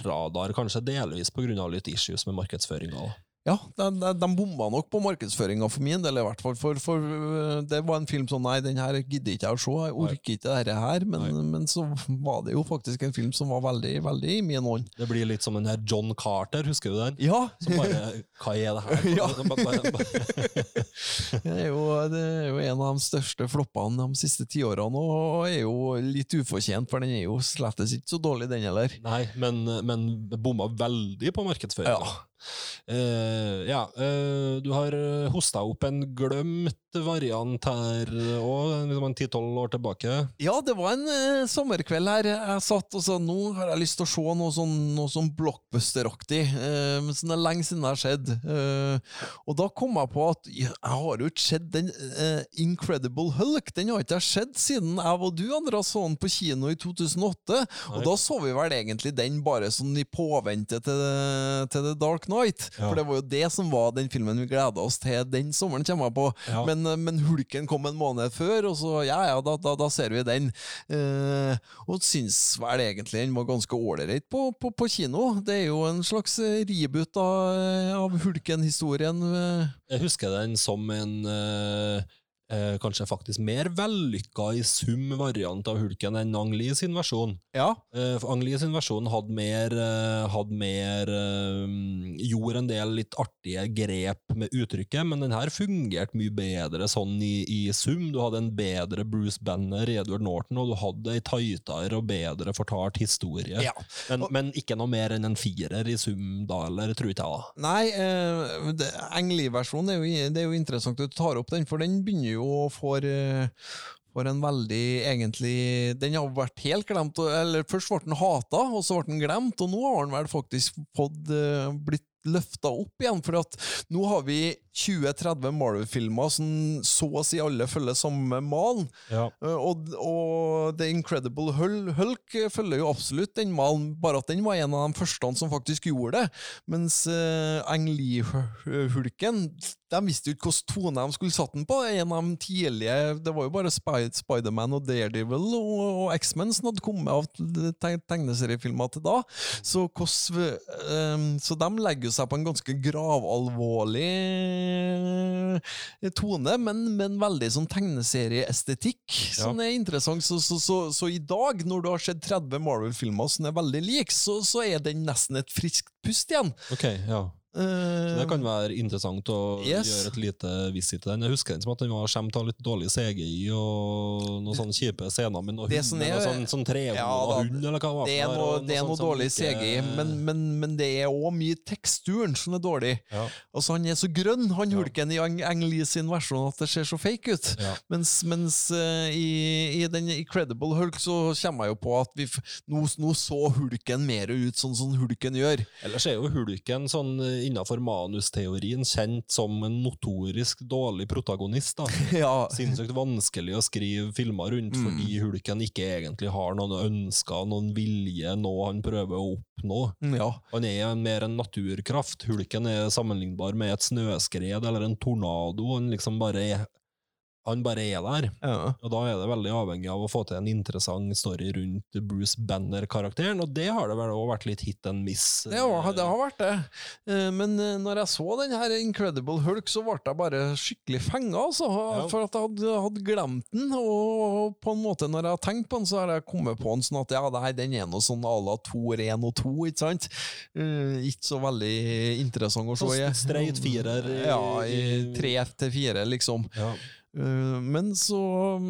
radar, kanskje delvis pga. litt issues med markedsføringa. Ja, de, de, de bomma nok på markedsføringa for min del, i hvert fall. For, for øh, det var en film sånn Nei, den her gidder ikke jeg å se, jeg orker ikke dette her. Men, men så var det jo faktisk en film som var veldig, veldig i min ånd. Det blir litt som den her John Carter, husker du den? Ja! Som bare Hva er det her? <laughs> Ja. <laughs> Det er, jo, det er jo en av de største floppene de siste tiårene, og er jo litt ufortjent, for den er jo slettes ikke så dårlig, den heller. Nei, men, men bomma veldig på markedsføringa. Ja. Eh, ja, uh, du har hosta opp en glemt variant her òg, liksom en ti-tolv år tilbake. Ja, det var en uh, sommerkveld her. Jeg satt og sa nå har jeg lyst til å se noe sånn, noe sånn blockbuster-aktig. Eh, men sånn er lenge siden det har skjedd. Eh, og da kom jeg på at jeg har jo ikke sett den eh, Incredible Hulk. Den har ikke jeg sett siden jeg og du, Andreas, så den på kino i 2008. Og da så vi vel egentlig den bare sånn i påvente til, til The Dark Knight. Ja. For det var jo det som var den filmen vi gleda oss til den sommeren, kommer jeg på. Men, eh, men Hulken kom en måned før, og så ja, ja, da, da, da ser vi den. Eh, og syns vel egentlig den var ganske ålreit på, på, på kino. Det er jo en slags eh, reboot av, av Hulken-historien. eh. Jeg husker den som en eh, eh, kanskje faktisk mer vellykka i sum variant av Hulken enn Ang Lee sin versjon. Ja. Eh, for Ang Lee sin versjon hadde mer, eh, hadde mer eh, Gjorde en del litt artige grep med uttrykket, men den her fungerte mye bedre sånn i, i sum. Du hadde en bedre Bruce Banner, i Edward Norton, og du hadde ei tightere og bedre fortalt historie. Ja. Men, men ikke noe mer enn en firer i sum da, eller tror ikke jeg. Nei, eh, Ang Lee-versjonen er, er jo interessant at du tar opp den, for den begynner jo å og får, for en veldig, egentlig Den har vært helt glemt. Eller Først ble den hata, og så ble den glemt, og nå har den vel faktisk fått eh, blitt løfta opp igjen. For at nå har vi 20-30 Marvel-filmer som så å si alle følger samme malen. Ja. Eh, Og, og The Incredible Hulk eh, følger jo absolutt den malen, bare at den var en av de første som faktisk gjorde det. Mens uh, Ang Lee-hulken de visste jo ikke hvilken tone de skulle satt den på. En av de tidlige Det var jo bare Spiderman og Daredevil og, og X-Men som hadde kommet av te- tegneseriefilmer til da. Så, hos, um, så de legger jo seg på en ganske gravalvorlig eh, tone, men, men veldig sånn tegneserieestetikk som er interessant. Så, så, så, så i dag, når du har sett 30 Marvel-filmer som er veldig like, så, så er den nesten et friskt pust igjen. Ok, ja. Så det Eh, kan være interessant å Yes. gjøre et lite visit til den. Jeg husker den som at den var skjemt av litt dårlig CGI og noen sånne kjipe scener med noe Det hund, er- sånn, sånn Ja, da, hund, eller hva det var. det er noe, det er noe dårlig ikke- CGI, men, men, men det er òg mye teksturen som er dårlig. Ja. Altså Han er så grønn, han hulken i Ang Ang Lee sin versjon, at det ser så fake ut. Ja. Mens, mens uh, i, i den Incredible Hulk så kommer jeg jo på at vi nå, nå så hulken mer ut sånn som hulken gjør. Ellers er jo Hulken sånn innafor manusteorien kjent som en notorisk dårlig protagonist. da. <laughs> ja, Sinnssykt vanskelig å skrive filmer rundt Mm. fordi Hulken ikke egentlig har noen ønsker, noen vilje, noe han prøver å oppnå. ja. Han er mer en naturkraft. Hulken er sammenlignbar med et snøskred eller en tornado. Han liksom bare er, han bare er der. ja. Og da er det veldig avhengig av å få til en interessant story rundt Bruce Banner-karakteren, og det har det vel også vært litt hit and miss. Det har, det har vært det. Eh, Men eh, når jeg så den her Incredible Hulk, så ble jeg bare skikkelig fenga, altså. Ja. For at jeg hadde, hadde glemt den. Og på en måte, når jeg har tenkt på den, så har jeg kommet på den sånn at ja, det her, den er noe sånn à la Thor 1 og 2, ikke sant? Eh, ikke så veldig interessant å se. I. Streit firer Ja, i- tre til fire, liksom. Ja. Eh, Men så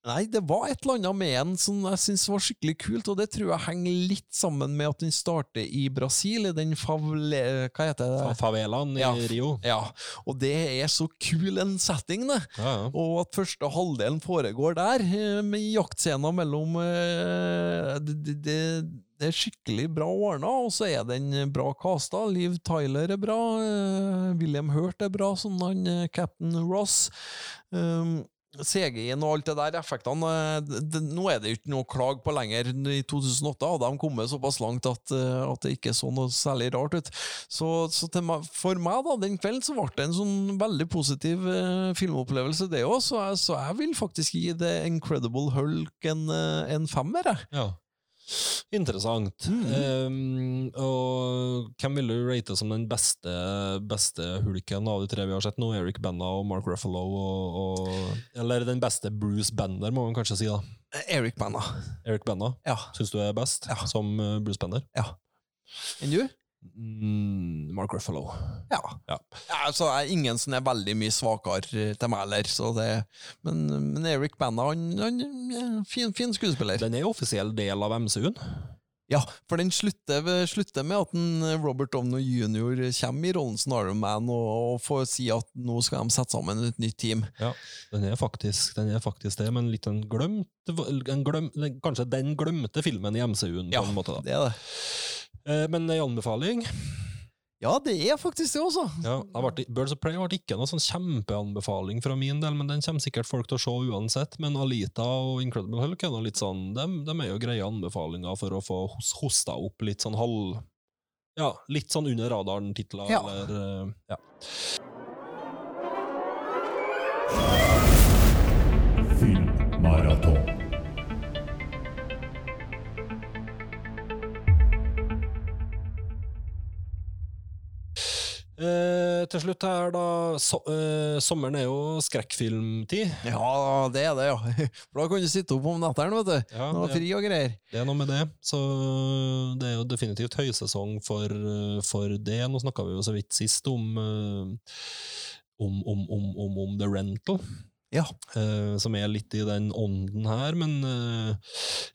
Nei, det var et eller annet med den som jeg syns var skikkelig kult, og det tror jeg henger litt sammen med at den starter i Brasil, i den favle... Hva heter det? Favelaen i Ja. Rio. Ja, og det er så kul en setting, det. Ja, ja. Og at første halvdelen foregår der, eh, med jaktscener mellom eh, det, det, det, er skikkelig bra ordna, og så er den bra casta. Liv Tyler er bra, eh, William Hurt er bra, som han Captain Ross. Um, CGI-en og alt det der, effektene eh, det, Nå er det ikke noe å klage på lenger. I 2008 hadde de kommet såpass langt at, eh, at det ikke så noe særlig rart ut. Så, så meg, for meg, da, den kvelden, så ble det en sånn veldig positiv eh, filmopplevelse, det òg. Så, så jeg vil faktisk gi The Incredible Hulk en, eh, en femmer, jeg. Ja. Interessant. Mm. Um, og hvem vil du rate som den beste, beste hulken av de tre vi har sett nå? Eric Benna og Mark Ruffalo? Og, og, eller den beste Bruce Bender, må man kanskje si. da. Eric Benna. Eric Benna? Ja. syns du er best Ja. som Bruce Bender? Ja. Enn du? Mm, Mark Ruffalo. Ja. Ja. altså, jeg er ingen som er veldig mye svakere eh, til meg heller, Men, men Eric Bana, han, han er fin, fin skuespiller. Den er offisiell del av MCU-en. Ja, for den slutter, slutter med at en Robert Downey jr. kommer i rollen som Iron Man og, og får si at nå skal de sette sammen et nytt team. Ja, den er faktisk, den er faktisk det, men litt en glemt, en glem, Kanskje den glemte filmen i MCU-en, på Ja, en måte. da. det er det. Eh, Men en anbefaling Ja, det er faktisk det også. ja, det Birds of Prey ble ikke noe sånn kjempeanbefaling fra min del, men den kommer sikkert folk til å se uansett. Men Alita og Incredible Hulk er noe litt sånn, de, er jo greie anbefalinger for å få hos- hosta opp litt sånn halv Ja, litt sånn under radaren-titler, Ja. eller eh, ja. Eh, til slutt her, da. So eh, sommeren er jo skrekkfilmtid. Ja, det er det, ja. <laughs> For da kan du sitte opp om nettene, vet du. Ja, Nå det- fri og greier. Det er noe med det. Så det er jo definitivt høysesong for, eh, for det. Nå snakka vi jo så vidt sist om, eh, om, om, om, om, om The Rental. Ja. Uh, som er litt i den ånden her, men uh,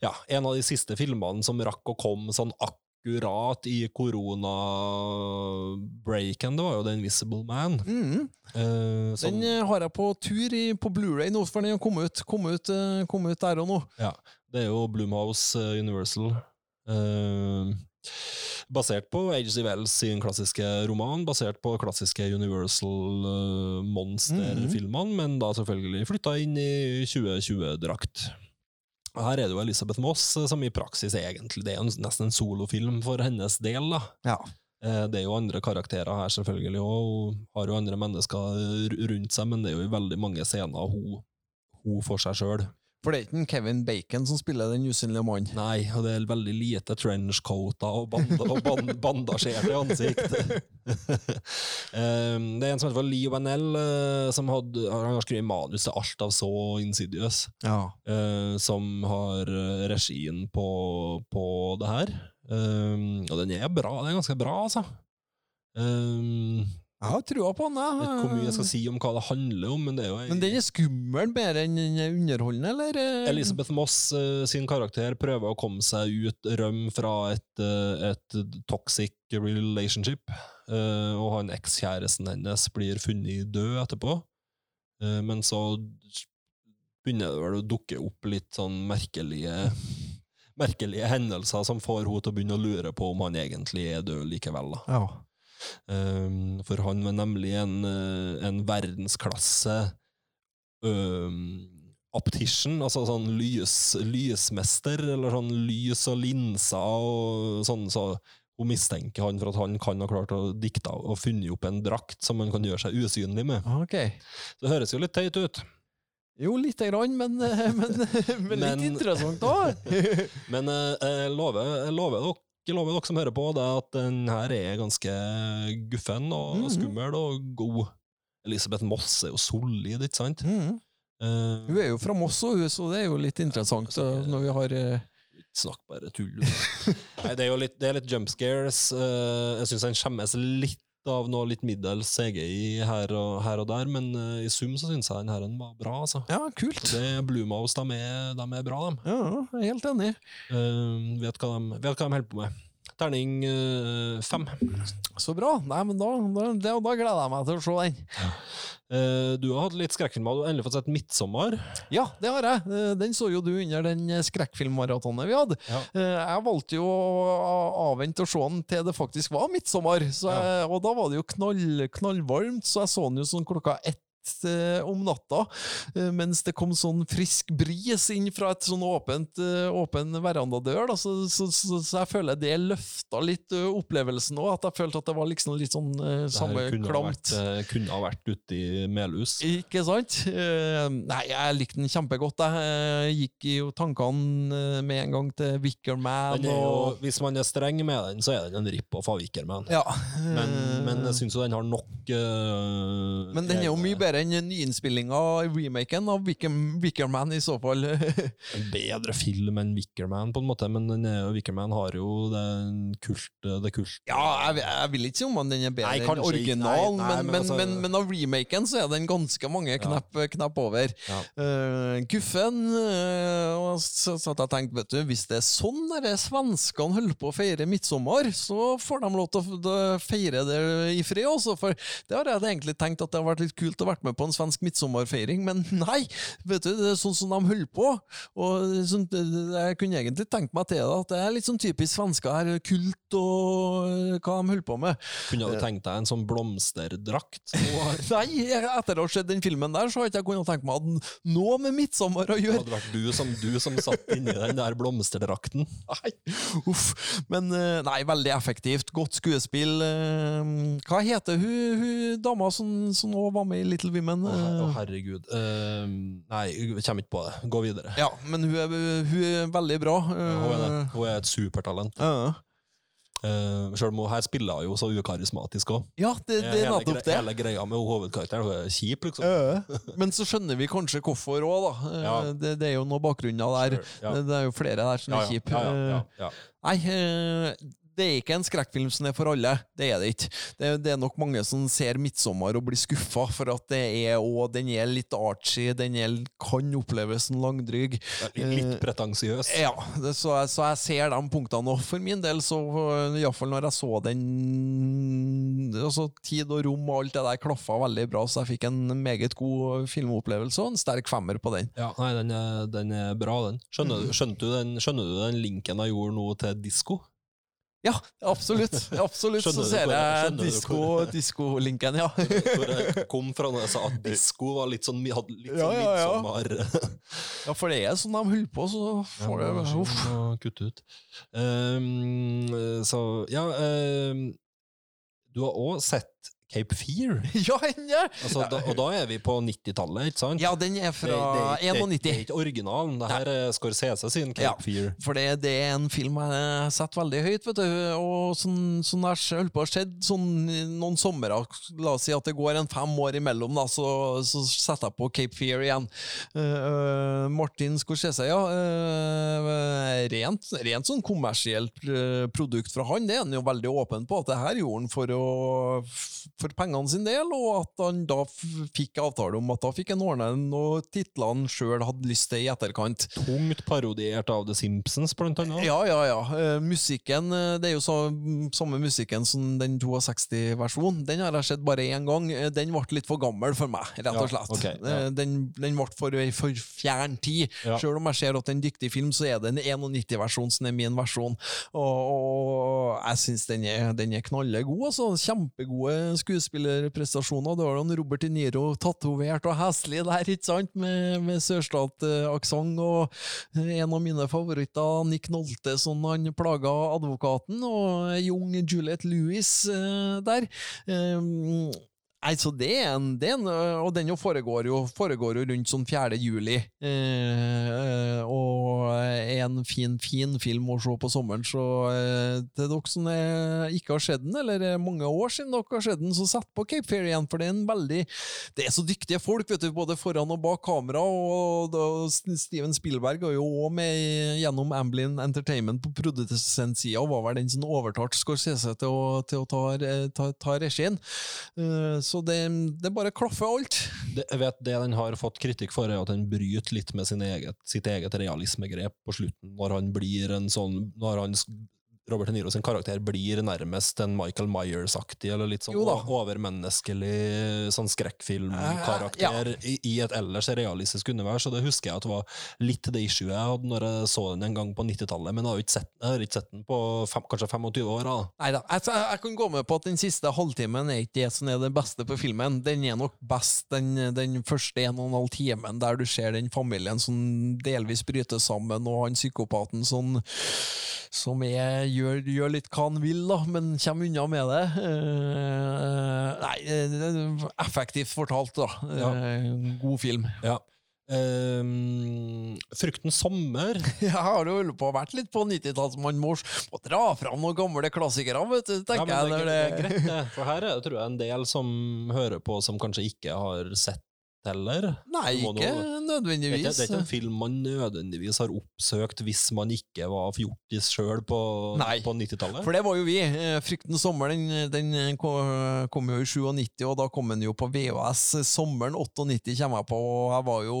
ja, en av de siste filmene som rakk å komme sånn akkurat i koronabreaken, det var jo The Invisible Man. Mm. Eh, som, Den eh, har jeg på tur i, på Blu-ray nå, for den kommet ut, kom ut, kom ut der og nå. Ja, det er jo Blumhouse eh, Universal. eh, basert på H.G. Wells sin klassiske roman, basert på klassiske Universal monsterfilmene, men da selvfølgelig flytta inn i 2020-drakt. Her er det jo Elisabeth Moss eh, som i praksis er egentlig Det er en, nesten en solofilm for hennes del. da. Ja. Eh, Det er jo andre karakterer her, selvfølgelig, og hun har jo andre mennesker rundt seg, men det er jo i veldig mange scener hun, hun for seg sjøl. For det er ikke Kevin Bacon som spiller den usynlige mannen. Nei, og det er veldig lite trenchcoater og, band og band <laughs> bandasjerte ansikt. um, <laughs> det er en som heter Leo Vanell, eh, som han har skrevet manus til alt av så Insidious, Ja. Uh, som har eh, regien på, på det her. Um, og den er bra, den er ganske bra, altså. Um, Jeg har trua på den, jeg vet ikke hvor mye jeg skal si om hva det handler om, men det er jo en... Men den er skummel mer enn den er underholdende, eller? eh? Elisabeth Moss eh, sin karakter prøver å komme seg ut, rømme fra et, eh, et toxic relationship, og han ekskjæresten hennes blir funnet død etterpå. Men så begynner det vel å dukke opp litt sånn merkelige merkelige hendelser som får henne til å begynne å lure på om han egentlig er død likevel. da. Ja. Um, for han var nemlig en, eh, en verdensklasse um, optician, altså sånn lys, lysmester, eller sånn lys og linser og sånn, så hun mistenker han for at han kan ha klart å dikte og funnet opp en drakt som han kan gjøre seg usynlig med. Ok. Det høres jo litt teit ut, Jo, lite grann, men, eh, men, <laughs> men litt Men- interessant da. <laughs> men eh, jeg lover, jeg lover jeg lover dere som hører på, det er at den her er ganske guffen og Mhm. skummel og god. Elisabeth Moss er jo solid, ikke sant? Mm. Eh, Hun er jo fra Moss, og så det er jo litt interessant eh, når vi har uh... Snakk bare tull. <laughs> Nei, det er jo litt, det er litt jump scares. Uh, jeg syns han skjemmes litt av noe litt middels CGI her og, her og der, men uh, i sum så syns jeg den her var bra. altså. Ja, kult. Det Bloomhouse, de er, de er bra, de. Ja, jeg er helt enig. Uh, vet, hva de vet hva de holder på med. Terning eh, fem. Så bra. Nei, men da, da, da gleder jeg meg til å se den. Eh, du har hatt litt skrekkfilmer. Du har endelig fått sett 'Midtsommer'. Ja, det har jeg. Uh, Den så jo du under den skrekkfilmmaratonet vi hadde. Ja. Uh, Jeg valgte jo å avvente å se den til det faktisk var midtsommer, så jeg, og da var det jo knall, knallvarmt, så jeg så den jo sånn klokka ett om natta, eh, mens det kom sånn frisk bris inn fra et sånn åpent, eh, åpen verandadør, da, så, så, så, så jeg føler det løfta litt eh, opplevelsen òg, at jeg følte at det var liksom litt sånn eh, samme kunne ha klamt. vært, eh, kunne ha vært ute i Melhus. Ikke sant? Eh, nei, jeg likte den kjempegodt. Jeg Eh, gikk jo tankene eh, med en gang til Wickerman er og hvis man er streng med den, så er den en rip-off av Wickerman. Ja. Men, eh, men jeg syns jo den har nok uh, men den er jo mye bedre enn nyinnspillinga, remaken av Wicker, Man i så fall. <laughs> En bedre film enn Wickerman, på en måte, men er, Wickerman har jo den kult, det kult ja, jeg, jeg vil ikke si om den er bedre enn originalen, Nei, nei, men, men men, altså- men, men av remaken så er den ganske mange knapp, knapp over. Ja. Uh, guffen og så, så jeg tenkte, vet du, hvis det er sånn svenskene holder på å feire midtsommer, så får de lov til å feire det i fred også, for det har jeg egentlig tenkt at det har vært litt kult å vært med på en svensk midtsommerfeiring, men <laughs> nei, vet du, det er sånn som de holder på, og sånn, jeg kunne egentlig tenkt meg til det, at det er litt sånn typisk svensker her, kult og eh, hva de holder på med. Kunne du tenkt deg en sånn blomsterdrakt? <laughs> Nei, etter å ha sett den filmen der, så har ikke jeg kunnet tenke meg at noe med midtsommer å gjøre. Det hadde vært du som, du som satt inni den der blomsterdrakten. <laughs> Nei, uff. Men eh, nei, veldig effektivt. Godt skuespill. eh, Hva heter hun, hun dama som, som nå var med i Little Women? Å, her- å, Eh, herregud. Uh, nei, jeg kommer ikke på det. Gå videre. Ja, men hun er, hun er veldig bra. Hun er, eh, hun er et supertalent. Uh. Uh, Sjøl om hun her spiller jo så ukarismatisk òg. Ja, det, det hele, nettopp det. Hele greia med hovedkarakteren. Hun er kjip, liksom. Uh, <laughs> Men så skjønner vi kanskje hvorfor òg, da. Uh, Ja. Det, det er jo noe bakgrunner der. Sure, ja. Det, det er jo flere der som Ja, er ja, kjipe. ja, ja, ja, ja. Nei, det er ikke en skrekkfilm som er for alle. Det er det ikke. Det, det er nok mange som ser 'Midtsommer' og blir skuffa, for at det er og den er litt artsy, den er, kan oppleves som langdryg. Litt, litt pretensiøs. Ja, det, så, jeg, så jeg ser de punktene Og For min del, så iallfall når jeg så den altså Tid og rom og alt det der klaffa veldig bra, så jeg fikk en meget god filmopplevelse og en sterk femmer på den. Ja, nei, den er, den er bra, den. Skjønner, du- skjønte du den. skjønner du den linken jeg gjorde nå til disko? Ja, absolutt. Absolutt Skjønner så ser jeg diskolinken, ja. Hvor jeg kom fra når jeg sa at <laughs> disko var litt sånn, hadde litt Ja, sånn ja, ja. Ja, for det er sånn de holder på, så får det Uff. Kutt ut. Um, så ja um, Du har òg sett Cape Fear. <laughs> Ja, den er! Altså, da, og da er vi på 90-tallet, ikke sant? Ja, den er fra 91. det, det, det, 91. er ikke originalen. Det her er Scorsese sin Cape Ja. Fear. For det, det er en film jeg setter veldig høyt, vet du. Og sånn, sånn jeg holdt på å skjedd sånn noen somre, la oss si at det går en fem år imellom, da, så, så setter jeg på Cape Fear igjen. Eh, Martin Scorsese, ja. Uh, rent, rent sånn kommersielt produkt fra han, det er han jo veldig åpen på, at det her gjorde han for, å, for pengene sin del, og at han da fikk avtale om at da fikk han ordne noe titler han sjøl hadde lyst til i etterkant. Tungt parodiert av The Simpsons, blant annet. Ja, ja, ja. Uh, musikken, eh, det er jo så, samme musikken som den 62-versjonen. Den har jeg sett bare én gang. Eh, Den ble litt for gammel for meg, rett og Ja, slett. ja. Eh, Den, den ble for, for fjern tid. Ja. Selv om jeg ser at det er en dyktig film, så er det en 91-versjon som er min versjon. Og, og jeg syns den den er knallegod. Altså. Kjempegode skuespillerprestasjoner. Du har jo Robert De Niro tatovert og heslig der, ikke sant? med, med sørstatsaksent. Og en av mine favoritter, Nick Nolte, som han plaga advokaten, og jung Juliette Lewis eh, der. Nei, så det er en, det er en Og den jo foregår jo, foregår jo rundt sånn 4. juli. Eh, eh, og er en fin, fin film å se på sommeren. Så eh, til dere som ikke har sett den, eller er mange år siden dere har sett den, så sett på Cape Fear igjen, for det er en veldig Det er så dyktige folk, vet du, både foran og bak kamera. Og og Steven Spielberg er jo òg med gjennom Amblin Entertainment på produsentsida, og var vel den som overtalte Scorsese til å, til å ta, ta, ta regien. Eh, så det, det bare klaffer alt. Det, jeg vet det den har fått kritikk for, er at den bryter litt med eget, sitt eget realismegrep på slutten, når han blir en sånn Når han, Robert De Niro sin karakter blir nærmest en Michael Myers-aktig, eller litt sånn overmenneskelig sånn skrekkfilmkarakter i, i et ellers realistisk univers, og det husker jeg at var litt det issue jeg hadde når jeg så den en gang på 90-tallet, men jeg har, sett, jeg har ikke sett den på fem, kanskje 25 år. da. Neida, jeg, jeg, kan gå med på at den siste halvtimen er ikke det som er det beste på filmen. Den er nok best den, den første en og en halv timen, der du ser den familien som delvis bryter sammen, og han psykopaten som, som er, gjør, gjør litt hva han vil, da, men kommer unna med det. Eh, nei, eh, effektivt fortalt, da. Ja. Eh, god film. Ja. Um, Fruktens sommer <laughs> Jeg har jo på vært litt på 90-tallet, så man må, må dra fram noen gamle klassikere, vet du, Ja, tenker men det, jeg. gre- det er greit, det. For her er det tror jeg en del som hører på, som kanskje ikke har sett heller. Nei, ikke noe, nødvendigvis. Det er ikke, det er ikke en film man nødvendigvis har oppsøkt hvis man ikke var fjortis sjøl på, på 90-tallet. For det var jo vi. 'Frykten sommer den, den kom jo i 97, og da kom den jo på VHS. Sommeren 98 kommer jeg på, og jeg var jo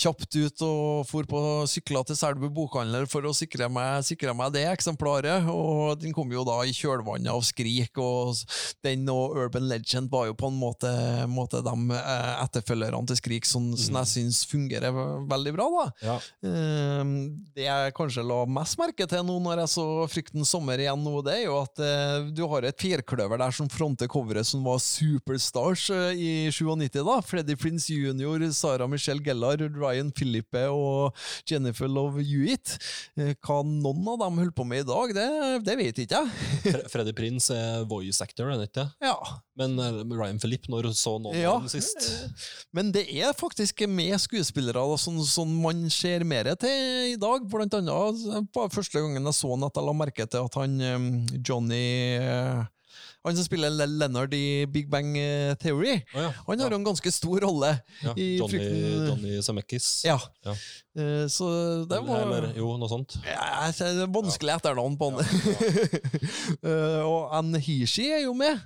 kjapt ut og for på sykla til Selbu bokhandler for å sikre meg, sikre meg det eksemplaret. Og den kom jo da i kjølvannet av Skrik, og den og Urban Legend var jo på en måte, måte de eh, etterfølgerne til Skrik som, som jeg syns fungerer veldig bra. da. Ja. Ehm, det jeg kanskje la mest merke til nå når jeg så Fryktens sommer igjen nå, det er jo at eh, du har et firkløver der som fronter coveret som var superstars eh, i 97, da. Freddie Prince Jr., Sara Michelle Gellar, Ryan Philippe og Jennifer Love Hewitt. Eh, hva noen av dem holder på med i dag, det, det vet ikke jeg. Fre- Freddy Prince er voice actor, er det ikke? Ja. Men Ryan Philippe, når så noen Ja, sist? <laughs> Men det er faktisk med skuespillere som, som man ser mer til i dag. Blant annet på første gangen jeg så han at jeg la merke til at han eh, Johnny eh, Han som spiller Leonard i Big Bang eh, Theory, oh, ja. han har ja. en ganske stor rolle ja. i Johnny. Johnny Zemeckis. Ja. Ja. Eh, Så det var Eller jo, noe sånt. ja, det er vanskelig etternavn på han. <laughs> Eh, og Anne Hishi er jo med.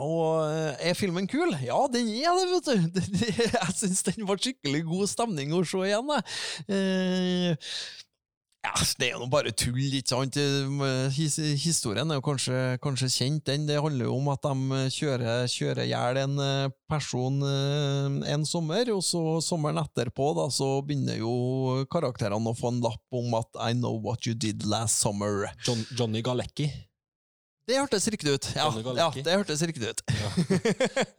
Og eh, er filmen kul? Ja, den er det, vet du. <laughs> Jeg syns den var skikkelig god stemning å se igjen. jeg. Eh, ja, det er jo bare tull, ikke sant? Eh, historien er jo kanskje, kanskje kjent, den. Det handler jo om at de kjører i hjel en person en sommer, og så sommeren etterpå da, så begynner jo karakterene å få en lapp om at I know what you did last summer. John, Johnny Galecki. Det hørtes riktig ut. Ja, ja det hørtes riktig ut. <laughs>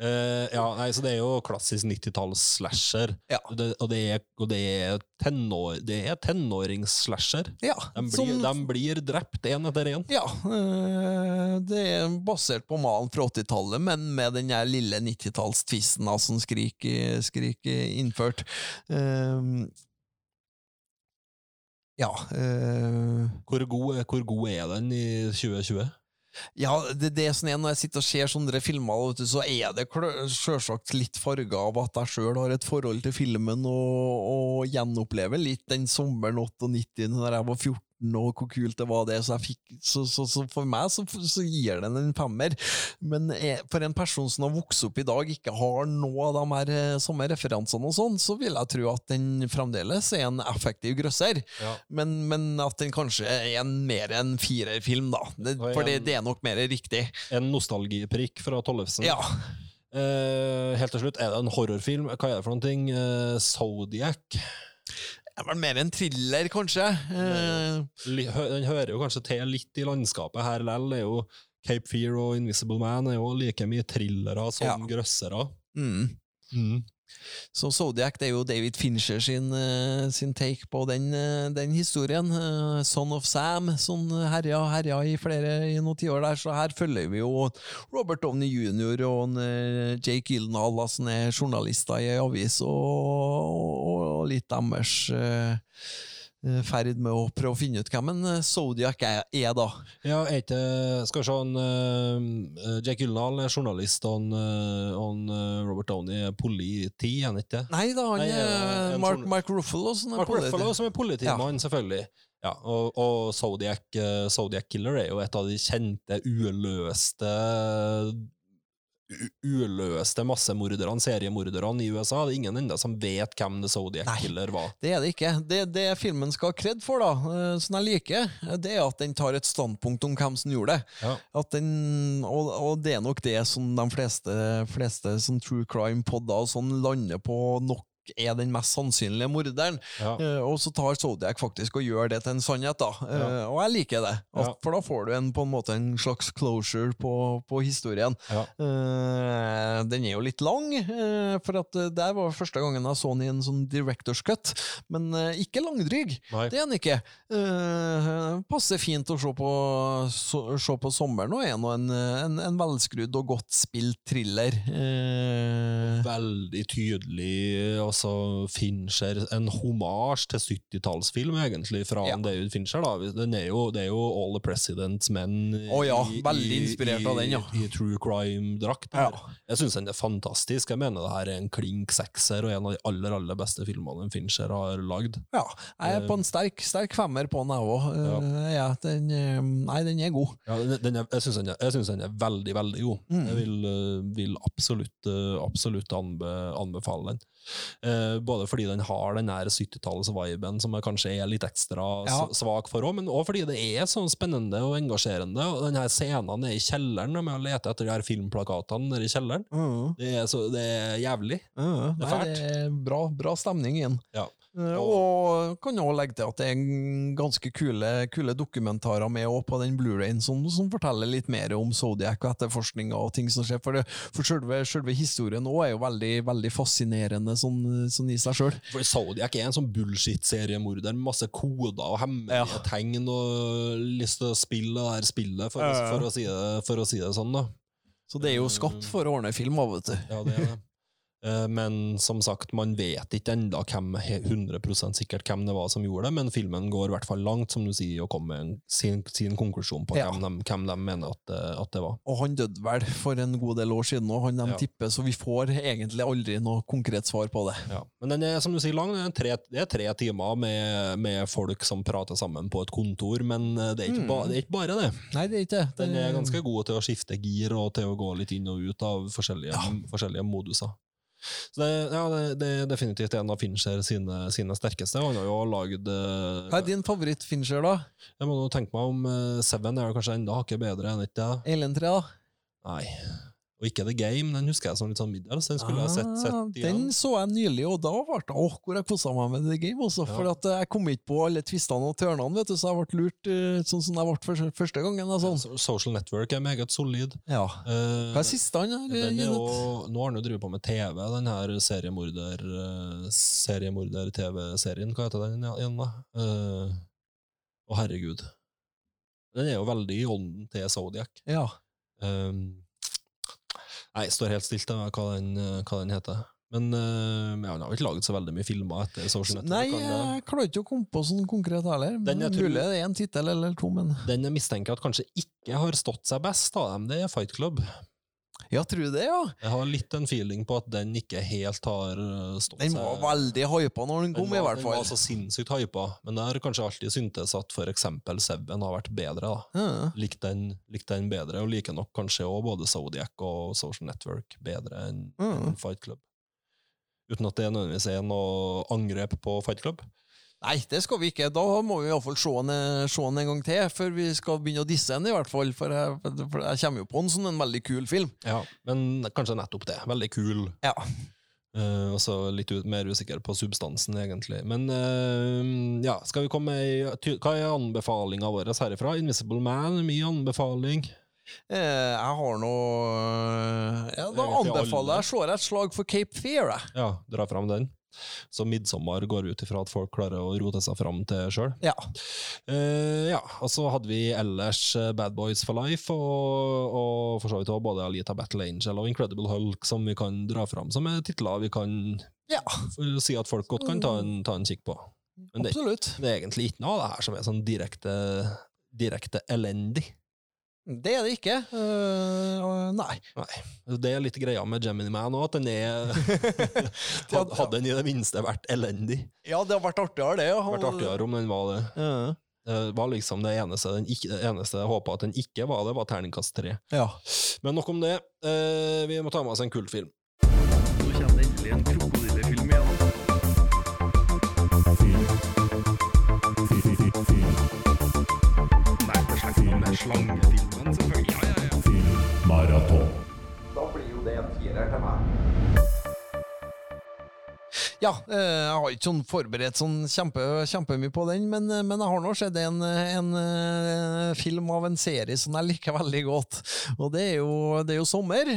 Eh, ja, nei, så det er jo klassisk 90-talls-slasher. Ja. Og det, og det er, og det er, tenår, det er tenårings-slasher. Ja, De, blir- som- de blir drept én etter én. Ja, Uh, det er basert på malen fra 80-tallet, men med den lille 90-tallstvisten da, som Skrik, skrik innført. Uh, ja Hvor, god, hvor god er den i 2020? Ja, det, det er sånn er når jeg sitter og ser sånne filmer, du, så er det selvsagt litt farga av at jeg sjøl har et forhold til filmen, og, og gjenopplever litt den sommeren 98 når jeg var 14, og hvor kult det var det. Så, jeg fikk, så, så, så for meg så, så gir den en femmer. Men jeg, for en person som har vokst opp i dag, ikke har noe av de her eh, samme referansene, og sånn, så vil jeg tro at den fremdeles er en effektiv grøsser. Ja. Men, men at den kanskje er en, mer en firerfilm, da. Det, for det, det er nok mer riktig. En nostalgiprikk fra Tollefsen. Ja. Eh, helt til slutt, er det en horrorfilm? Hva er det for noen ting? Eh, Zodiac? Det er vel mer en thriller, kanskje. Eh, Den hører jo kanskje til litt i landskapet her er jo Cape Fear og Invisible Man er jo like mye thrillere som Ja. grøssere. mm. Så Zodiac det er jo David Fincher sin, eh, sin take på den, eh, den historien. Eh, Son of Sam, som herja, herja i flere i noen tiår der. Så her følger vi jo Robert Downey jr. og Jake Gyllenhaal, som er journalister i ei avis, og, og, og litt deres ferd med å prøve å finne ut hvem en eh, Zodiac er, er da. Ja, er ikke Skal vi se han, uh, Jack Gyllenhaal er journalist, og han, eh, han, eh, Robert Downey er politi, er han ikke det? Nei da, han Nei, er eh, Mark, Mark Ruffalo. Som er Mark politi. Ruffalo som er politimann, selvfølgelig. Ja, og, og Zodiac, eh, Zodiac Killer er jo et av de kjente, uløste u- uløste massemorderne, seriemorderne i USA. Det er ingen enda som vet hvem The Zodiac Nei. Killer var. Det er det ikke. Det, det filmen skal ha kred for, da, eh, som jeg liker, det er at den tar et standpunkt om hvem som gjorde det. Ja. At den, og, og det er nok det som de fleste, fleste som true crime-podder sånn lander på nok er den mest sannsynlige morderen. Ja. Uh, og så tar Zodiac faktisk og gjør det til en sannhet, da. Uh, Ja. og jeg liker det. At, Ja. For da får du en, på en måte en slags closure på, på historien. Eh, den er jo litt lang, for at det der var første gangen jeg så den i en sånn director's cut, men ikke langdryg. Nei. Det er den ikke. Passer fint å se på, so, se på sommeren, og er nå en, en, en velskrudd og godt spilt thriller. Veldig tydelig, altså Fincher En homasj til 70-tallsfilm, egentlig, fra Ja. David Fincher. da den er jo, Det er jo All the President's Men oh, ja, veldig inspirert av den, ja. i, i true crime-drakt. Ja. Jeg syns den er fantastisk. Jeg mener det her er en klink sekser, og en av de aller aller beste filmene Fincher har lagd. ja, jeg er på en sterk, sterk femmer på den, jeg òg. Ja. den, eh, nei, den er god. Ja, den, den er, jeg syns den, den er veldig, veldig god. Mm. Jeg vil, eh, vil absolutt, eh, absolutt anbe, anbefale den. Eh, både fordi den har den der 70-talls-viben som jeg kanskje er litt ekstra Ja. svak for også, men òg fordi det er så spennende og engasjerende. Og den her scenen nede i kjelleren, med å lete etter de her filmplakatene nede i kjelleren, det er, så, det er jævlig. Ja, Det er nei, fælt. det er bra, bra stemning i den. Ja. Eh, Og kan også legge til at det er ganske kule, kule dokumentarer med på den Blu-rayen som, som forteller litt mer om Zodiac og etterforskninga og ting som skjer. For, det, for selve, selve historien òg er jo veldig, veldig fascinerende sånn, sånn i seg sjøl. For Zodiac er en sånn bullshit-seriemorder med masse koder og hemmelige Ja. tegn og lyst til å spille det her spillet, for, for, å si det, for å si det sånn, da. Så det er jo skapt for å ordne film vet du. Ja, det er det. Eh, Men som sagt, man vet ikke hvem, 100% sikkert hvem det var som gjorde det, men filmen går i hvert fall langt, som du sier, og kommer med sin, sin konklusjon på Ja. hvem, de, hvem de mener at det, at det var. Og han døde vel for en god del år siden, og han de Ja. tipper, så vi får egentlig aldri noe konkret svar på det. Ja. Men den er som du sier lang, det er, tre, er timer med, med folk som prater sammen på et kontor, men eh, det er ikke, ba, det er ikke bare det. Nei, det er ikke det. Den er ganske god til å skifte gir og til å gå litt inn og ut av forskjellige, forskjellige moduser. Så det, ja, det, det er definitivt en av Fincher sine, sine sterkeste. Han har jo lagd eh, Hva er din favoritt-Fincher, da? Jeg må nå tenke meg om eh, Seven er kanskje enda hakket bedre enn ikke det? Ellen 3, da? Nei. Og ikke The Game, den husker jeg som litt sånn middels. Den skulle jeg sett, Ah, sett igjen. Den så jeg nylig, og da ble det åh, hvor jeg kosa meg med The Game. Også, Ja. For at jeg kom ikke på alle tvistene og tørnene, vet du, så jeg ble lurt eh, sånn som jeg ble første, første gangen. Sånn. So- Social Network er meget solid. Ja. Eh, Hva er siste han har gitt nå har han jo drevet på med TV, den her seriemorder eh, seriemorder-TV-serien. Hva heter den igjen, da? Eh, Å, herregud. Den er jo veldig i ånden til Zodiac. Ja. Um, nei, jeg står helt stilt med hva eh, hva den heter. Men uh, ja, han har jo ikke laget så veldig mye filmer etter Social Network. Nei, jeg klarer ikke å komme på sånn konkret heller. Den jeg tror- Mulig det er en tittel eller to, men Den jeg mistenker at kanskje ikke har stått seg best av dem, det er Fight Club. Ja, tror du det, ja? Jeg har litt en feeling på at den ikke helt har stått seg Den seg var veldig hypa når den Den kom, i hvert fall. Den var så sinnssykt hypa, men det har kanskje alltid syntes at eksempel Seven har vært bedre. da. Ja. Likt den, likt den bedre, og liker nok kanskje også både Zodiac og Social Network bedre enn enn Fight Club. Uten at det nødvendigvis er noe angrep på Fight Club. Nei, det skal vi ikke. Da må vi iallfall se han eh, se den en gang til, før vi skal begynne å disse han, i hvert fall. For jeg, for jeg kommer jo på en sånn en veldig kul film. Ja, Men kanskje nettopp det. Veldig kul. Ja. Uh, og så litt ut, mer usikker på substansen, egentlig. Men uh, ja, skal vi komme med Hva er anbefalinga vår herifra? Invisible Man, mye anbefaling. Uh, jeg har nå Ja, da anbefaler jeg slår jeg et slag for Cape Fear, jeg. Ja, dra fram den. Så midtsommer går ut ifra at folk klarer å rote seg fram til sjøl. Ja. Uh, ja, og så hadde vi ellers eh, Bad Boys for Life, og, og for så vidt også både Alita Battle Angel og Incredible Hulk, som vi kan dra fram som er titler vi kan Ja. si at folk godt kan ta en, ta en kikk på. Men det, det er egentlig ikke noe av det her som er sånn direkte, direkte elendig. Det er det ikke. Uh, nei. Nei. Det er litt greia med Gemini Man òg, at den er <laughs> Hadde den i det minste vært elendig. Ja, det har vært artigere, det. Hadde... Vært artigere om den var det. Ja. Det var liksom det eneste, den ikke, det eneste jeg håpa at den ikke var, det var terningkast tre. ja. Men nok om det. Uh, vi må ta med oss en kultfilm. Nå kommer det endelig en krokodillefilm igjen. Film. Fi- fi- fi- Film. Nei, på er med det jeg sier her til meg. Ja, eh, jeg har ikke sånn forberedt sånn kjempe, kjempemye på den, men, eh, men jeg har nå sett en, en eh, film av en serie som jeg liker <laughs> veldig godt. Og det er jo, det er jo sommer,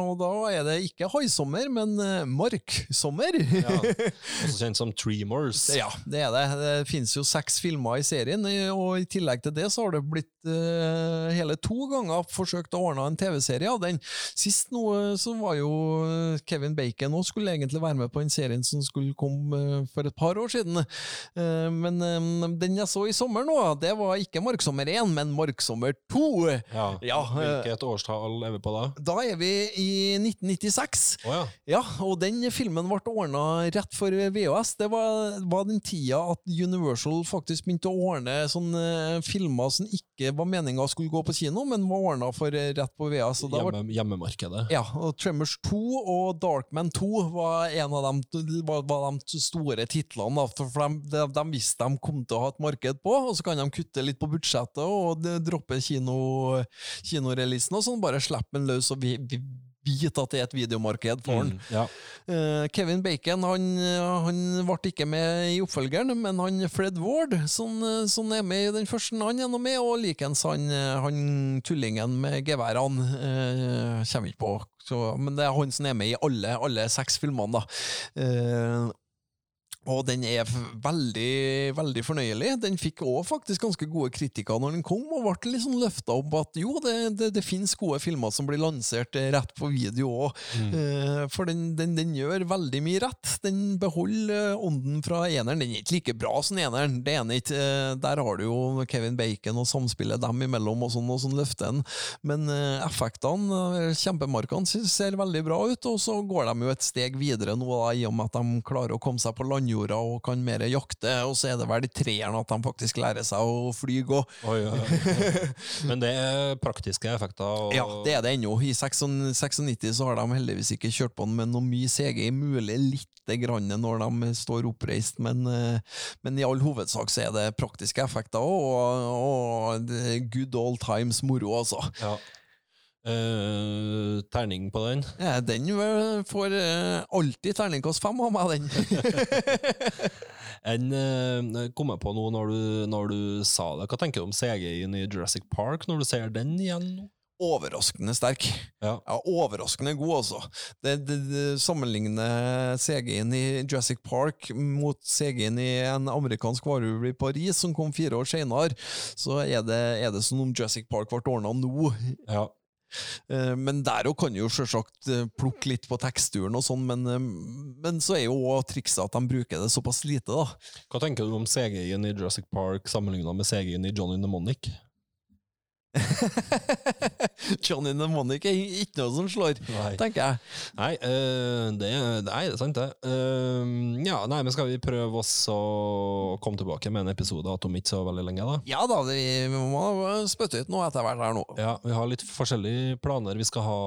og da er det ikke haisommer, men marksommer. Ja. <laughs> Også kjent som Tremors. Ja, det er det. Det finnes jo seks filmer i serien, og i tillegg til det så har det blitt uh, hele to ganger forsøkt å ordne en TV-serie av den. Sist nå så var jo Kevin Bacon og skulle egentlig være med på den serien som skulle komme eh, for et par år siden. Eh, men eh, den jeg så i sommer nå, det var ikke Marksommer 1, men Marksommer 2. Ja. Ja, Hvilket årstall er vi på da? Da er vi i 1996. Oh, ja. Ja, og den filmen ble ordna rett for VHS. Det var, var den tida at Universal faktisk begynte å ordne sånne filmer som ikke var meninga skulle gå på kino, men var ordna for rett på VHS. Og Hjemme, hjemmemarkedet. ja, og Tremors 2 og Darkman 2 var en av de, var, var de store titlene. Da, for de, de, visste de kom til å ha et marked på, og så kan de kutte litt på budsjettet og droppe kino, kinoreleasen og sånn. Bare slippe den løs og vi, vi vite at det er et videomarked for han. Mm, ja. uh, Kevin Bacon han, han ble ikke med i oppfølgeren, men han Fred Ward, som, som er med i den første, han er nå med, og likens han, han tullingen med geværene, Uh, kommer ikke på. Så, men det er han som er med i alle, alle seks filmene, da. Eh, og den er veldig, veldig fornøyelig. Den fikk òg faktisk ganske gode kritikker når den kom, og ble litt sånn løfta opp at jo, det, det, det finnes gode filmer som blir lansert eh, rett på video òg. Eh, for den, den, den gjør veldig mye rett. Den beholder eh, ånden fra eneren. Den er ikke like bra som eneren, det er den ikke. Der har du jo Kevin Bacon og samspillet dem imellom og sånn, og sånn løfter den. Men eh, effektene, kjempemarkene, ser veldig bra ut, og så går de jo et steg videre nå, da, i og med at de klarer å komme seg på landjorda og kan mer jakte, og så er det vel i treeren at de faktisk lærer seg å fly òg. Oh, ja, ja. Men det er praktiske effekter. Og, Ja, det er det ennå. I 96 så har de heldigvis ikke kjørt på den med noe mye CGI, mulig lite grann når de står oppreist, men, eh, men i all hovedsak så er det praktiske effekter og, og good old times moro, altså. Ja. Eh, terning på den. Ja, den får uh, alltid terningkast fem av meg, den. <laughs> En uh, kom jeg på nå når du, når du sa det. Hva tenker du om CG-en i Jurassic Park når du ser den igjen? Overraskende sterk. Ja. Ja, overraskende god, altså. Det, det, det Sammenligner CG-en i Jurassic Park mot CG-en i en amerikansk varulv i Paris, som kom fire år senere, så er det, er det som om Jurassic Park ble ordna nå. Ja. Eh, Men der òg kan jo selvsagt eh, plukke litt på teksturen og sånn, men, eh, men så er jo også trikset at de bruker det såpass lite, da. Hva tenker du om CG-en i Jurassic Park sammenligna med CG-en i Johnny Mnemonic? <laughs> Johnny Mnemonic er ikke noe som slår, Nei. tenker jeg. Nei, uh, det, nei, det er sant, det. Uh, ja, nei, men skal vi prøve oss å komme tilbake med en episode om ikke så veldig lenge, da? Ja da, vi må spytte ut noe etter hvert her nå. Ja, vi har litt forskjellige planer. Vi skal ha,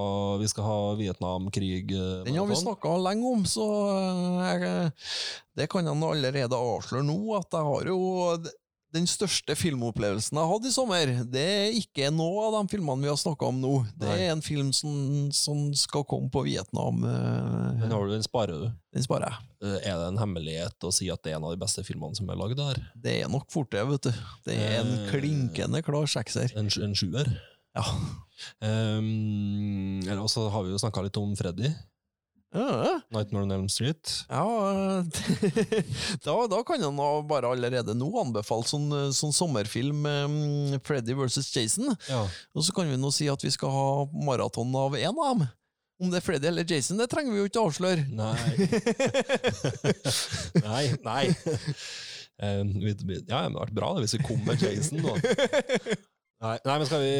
vi skal ha Vietnamkrig. Uh, Den har vi snakka lenge om, så jeg, det kan han allerede avsløre nå, at jeg har jo den største filmopplevelsen jeg har hatt i sommer, det er ikke noe av de filmene vi har snakka om nå. Det er en film som, som skal komme på Vietnam. Men Den har du, den sparer du. Den sparer jeg. Eh, Er det en hemmelighet å si at det er en av de beste filmene som er lagd der? Det er nok fort det, vet du. Det er en Eh. klinkende klar sekser. En, en sjuer? Ja. Um, og også har vi jo snakka litt om Freddy. Ja, Nightmare on Elm Street. ja <laughs> da, da kan han bare allerede nå anbefale sånn, sånn sommerfilm, um, Freddy versus Jason. Ja. Og så kan vi nå si at vi skal ha maraton av én av dem. Om det er Freddy eller Jason, det trenger vi jo ikke å avsløre. Nei. <laughs> nei, nei. Um, ja, det hadde vært bra hvis vi kom med Jason, da. <laughs> Nei, nei, men skal vi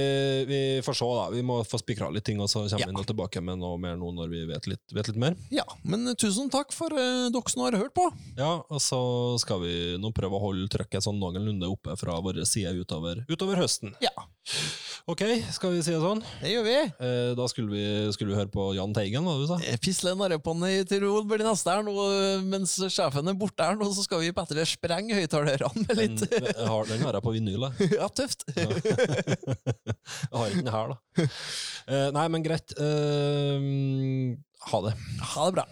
Vi får se, da. Vi må få spikra litt ting, og så kommer Ja. vi nå tilbake med noe mer nå når vi vet litt, vet litt mer. Ja, men tusen takk for uh, dere som har hørt på. Ja, og så skal vi nå prøve å holde trykket sånn noenlunde oppe fra våre sider utover, utover høsten. Ja, Ok, skal vi si det sånn? det gjør vi. Eh, da skulle vi, skulle vi høre på Jahn Teigen, hva du sa? Eh, Fisle narrepå'n i Tirol blir det neste her nå, eh, mens sjefen er borte her nå, så skal vi Petter sprenge høyttalerne med litt Den, har, den har jeg på vinyl, jeg. <laughs> Ja, tøft. Jeg har ikke den her, da. Eh, nei, men greit. Eh, ha det. Ha det bra.